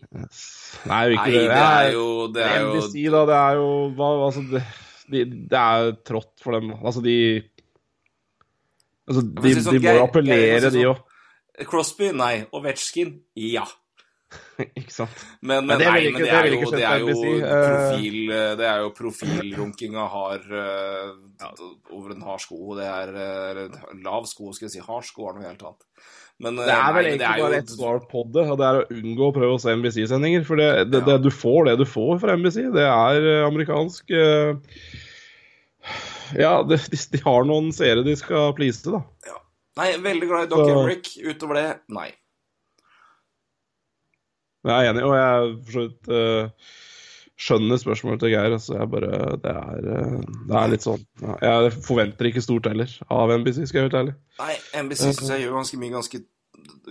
Nei, ikke nei, det er jo Det er jo NBC, da, det er jo hva, altså, det, de, det er trått for dem. Altså, de Altså, de, si sånn, de må jo appellere, de sånn. òg. Crosby, nei. Ovetsjkin, ja. Ikke sant? Men, Men det nei, ikke- men det det er jo, det er jo eh. profil Det er jo profilrunkinga har eh, over en hard sko. Det er eh, lav sko, skal jeg si. Hard sko er noe helt annet. Men eh, Det er vel nei, egentlig bare ett svar på det, og det er å unngå å prøve å se NBC-sendinger. For det, det, det, du får det du får fra NBC. Det er eh, amerikansk eh, Ja, de, de, har noen seere de skal please, da. Nei, veldig glad i Doc Så-. Utover det, nei. Jeg er enig, og jeg for så vidt eh, skjønner spørsmålet til Geir. Altså, jeg bare, det, er, eh, det er litt sånn ja, Jeg forventer ikke stort heller av NBC, skal jeg være ærlig. Nei, NBC syns jeg gjør ganske mye ganske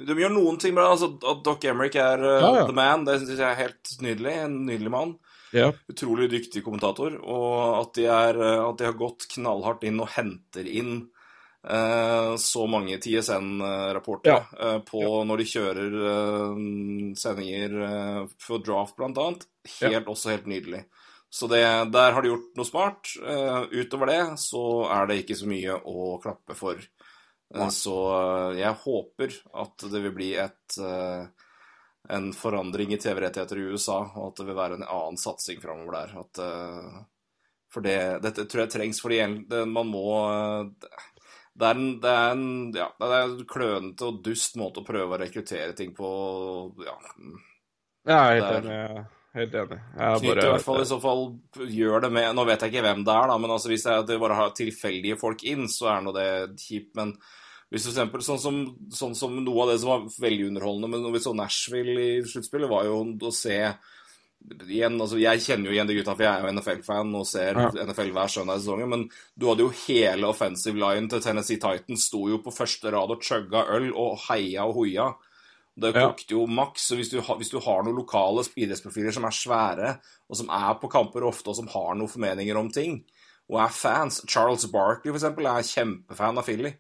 De gjør noen ting bra. altså At Doc Emerick er eh, Ja, ja. the man, det syns jeg er helt nydelig. En nydelig mann. Ja. utrolig dyktig kommentator, og at de, er, at de har gått knallhardt inn og henter inn så mange TSN-rapporter eh, på når de kjører eh, sendinger eh, for draft, blant annet. Helt, Også helt nydelig. Så det, der har de gjort noe smart. Eh, utover det så er det ikke så mye å klappe for. Eh, så eh, jeg håper at det vil bli et eh, en forandring i TV-rettigheter i USA, og at det vil være en annen satsing framover der. At, eh, for det, dette tror jeg trengs, fordi man må eh, det er, en, det, er en, ja, det er en klønete og dust måte å prøve å rekruttere ting på. Ja. Jeg er helt enig. Helt enig. Jeg Knytt i hvert fall i så fall gjør det med Nå vet jeg ikke hvem det er, da, men altså hvis det er at bare har tilfeldige folk inn, så er nå det kjipt. Men hvis for eksempel sånn som, sånn som noe av det som var veldig underholdende men når vi så Nashville i sluttspillet, var jo å se igjen, altså Jeg kjenner jo igjen de gutta, for jeg er jo NFL-fan og ser Ja. NFL hver søndag i sesongen. Men du hadde jo hele offensive line til Tennessee Titans sto jo på første rad og chugga øl og heia og hoia. Det kokte jo maks. så Hvis du, hvis du har noen lokale idrettsprofiler som er svære, og som er på kamper ofte, og som har noen formeninger om ting, og er fans Charles Barkley, for eksempel, er kjempefan av Philly.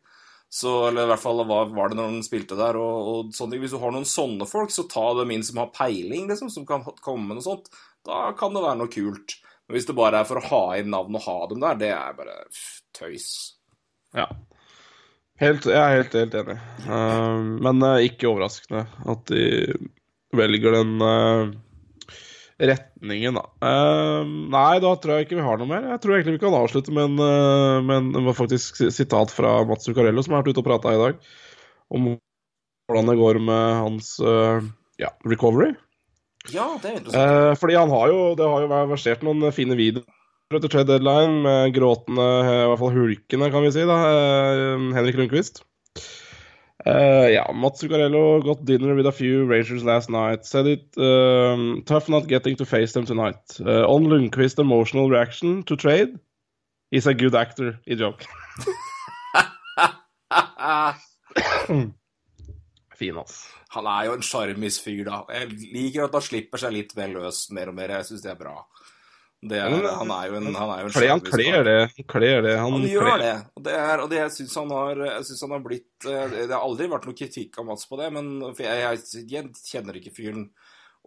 Så, eller i hvert fall hva var det når han spilte der, og, og sånne. Hvis du har noen sånne folk, så ta dem inn som har peiling, liksom, som kan komme med noe sånt. Da kan det være noe kult. Men hvis det bare er for å ha inn navn og ha dem der, det er bare pff, tøys. Ja. Helt, jeg er helt, helt enig. Uh, men uh, ikke overraskende at de velger den eh, retningen, da. Eh, nei, da tror jeg ikke vi har noe mer. Jeg tror egentlig vi kan avslutte med en, uh, med en faktisk si- sitat fra Mats Zuccarello, som har vært ute og prata i dag, om hvordan det går med hans uh, ja, recovery. Ja, det er interessant. Eh, fordi han har jo Det har jo versert noen fine videoer etter trade deadline med gråtende, i hvert fall hulkende, kan vi si, da, Henrik Lundqvist. Uh, ja, Mats Zuccarello got dinner with a few Rangers last night. Said it um, tough not getting to face them tonight. Uh, on Lundqvist emotional reaction to trade, he's a good actor i joke. fin, ass. Han er jo en sjarmis fyr, da. Jeg liker at han slipper seg litt mer løs mer og mer. Jeg syns det er bra. Det er, han er jo en, han er jo en Kler, han kler det. Han kler det. Han, Han gjør kler- det. Og det, er, og det jeg syns han har Jeg synes han har blitt eh, Det har aldri vært noe kritikk av Mats på det, men jeg, jeg, kjenner ikke fyren.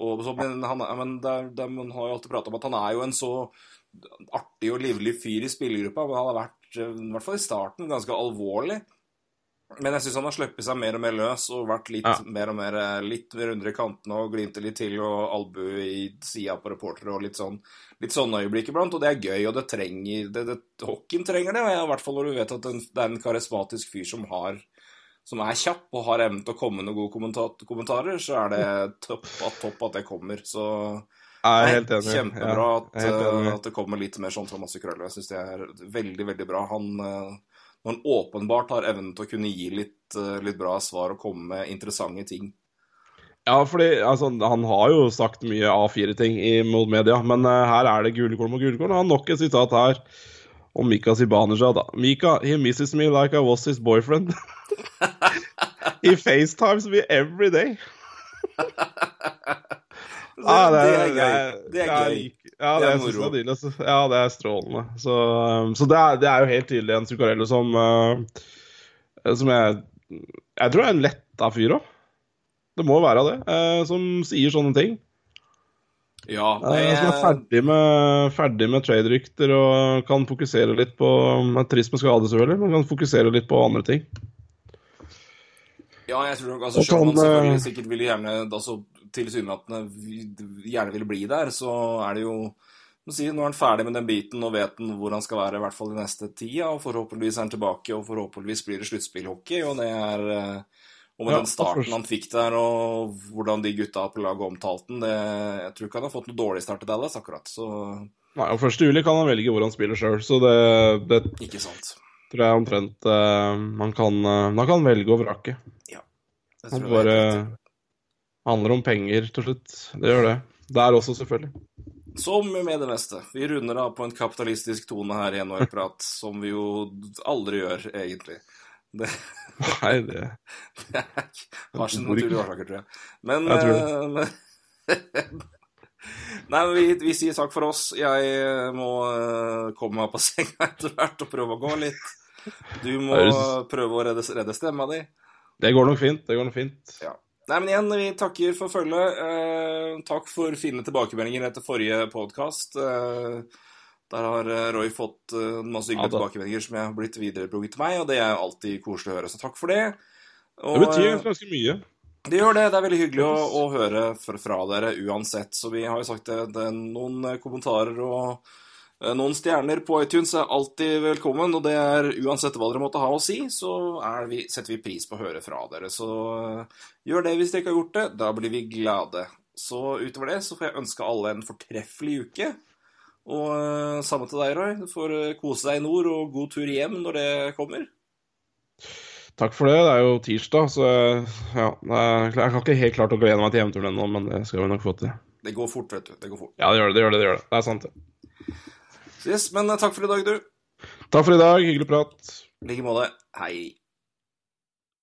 Og så, men han, men der, der, man har jo alltid pratet om at han er jo en så artig og livlig fyr i spillergruppa. Men han har vært, eh, i hvert fall i starten, ganske alvorlig. Men jeg syns han har sluppet seg mer og mer løs og vært litt Ja. mer og mer eh, litt rundere i kantene og glinter litt til og albue i sida på reportere og litt sånn litt sånne øyeblikk iblant, og det er gøy, og det trenger det, det, Hockeyen trenger det, og i hvert fall når du vet at det er en karismatisk fyr som har som er kjapp og har evnen til å komme med gode kommentar kommentarer, så er det topp at, topp at det kommer. Så Jeg er helt enig. kjempebra Ja, at, helt eh, enig. at det kommer litt mer sånn fra Masse Krøller. Jeg syns det er veldig, veldig bra. Han, eh, når han åpenbart har evnen til å kunne gi litt, eh, litt bra svar og komme med interessante ting. Ja, fordi altså, han har jo sagt mye A4-ting mot media, men uh, her er det gulekorn mot gulekorn. Han har nok et sitat her om Mika Zibanejad. da. Mika, he misses me like I was his boyfriend. he FaceTimes me every day. Det, Ja, det er gøy. Det er ja, gøy. Ja, Det det, er moro. er altså. Ja, det er strålende. Så, um, så det, er, det er jo helt tydelig en Zuccarello som uh, Som jeg Jeg tror er en letta fyr òg. Det må være det. Uh, som sier sånne ting. Ja, Eh, det som er ferdig med, ferdig med trade-rykter og kan fokusere litt på er trist med skade, selvfølgelig, men kan fokusere litt på andre ting. Ja, jeg tror nok altså, han sånn, selvfølgelig sikkert ville gjerne altså, tilsynelatende gjerne vil bli der, så er det jo må si, Nå er han ferdig med den biten og vet han hvor han skal være, i hvert fall i neste tida. Og forhåpentligvis er han tilbake, og forhåpentligvis blir det sluttspillhockey. Og det er eh, Og med Ja, den starten han fikk der, og hvordan de gutta på laget omtalte den det, Jeg tror ikke han har fått noe dårlig start i Dallas, akkurat. Så Nei, og 1. juli kan han velge hvor han spiller sjøl, så det, det ikke sant. tror jeg omtrent uh, man kan, uh, Man kan velge og vrake. Ja. Det tror jeg bare er. Handler om penger til slutt. Det gjør det. Der også, selvfølgelig. Som med det meste. Vi runder av på en kapitalistisk tone her i NHL-prat, som vi jo aldri gjør, egentlig. Det, Nei, det det har sine naturlige årsaker, tror jeg. Men, Jeg tror det. men Nei, men vi, vi sier takk for oss. Jeg eh, må eh, komme meg på senga etter hvert og prøve å gå litt. Du må prøve å redde, redde stemma di. Det går nok fint. Det går nok fint. Ja. Nei, men igjen, vi takker for følget. Eh, takk for fine tilbakemeldinger etter forrige podkast. Eh, der har eh, Roy fått eh, masse hyggelige Ja, tilbakemeldinger som jeg har blitt viderebrakt til meg, og det er jo alltid koselig å høre, så takk for det. Og, Det betyr eh, ganske mye. det gjør det. Det er veldig hyggelig å, å høre fra, fra dere uansett. Så vi har jo sagt det, det er noen eh, kommentarer og noen stjerner på iTunes er alltid velkommen. Og det er uansett hva dere måtte ha å si, så vi, setter vi pris på å høre fra dere. Så eh, gjør det hvis dere ikke har gjort det. Da blir vi glade. Så utover det så får jeg ønske alle en fortreffelig uke. Og eh, samme til deg, Roy. Du får eh, kose deg i nord, og god tur hjem når det kommer. Takk for det. Det er jo tirsdag, så ja, jeg har ikke helt klart å glede meg til hjemturen ennå, men det skal vi nok få til. Det går fort, vet du. Det går fort. Ja, det gjør det. Det gjør det. Det, gjør det. det er sant, det. Yes, men eh, takk for i dag, du. Takk for i dag. Hyggelig prat. I like måte. Hei.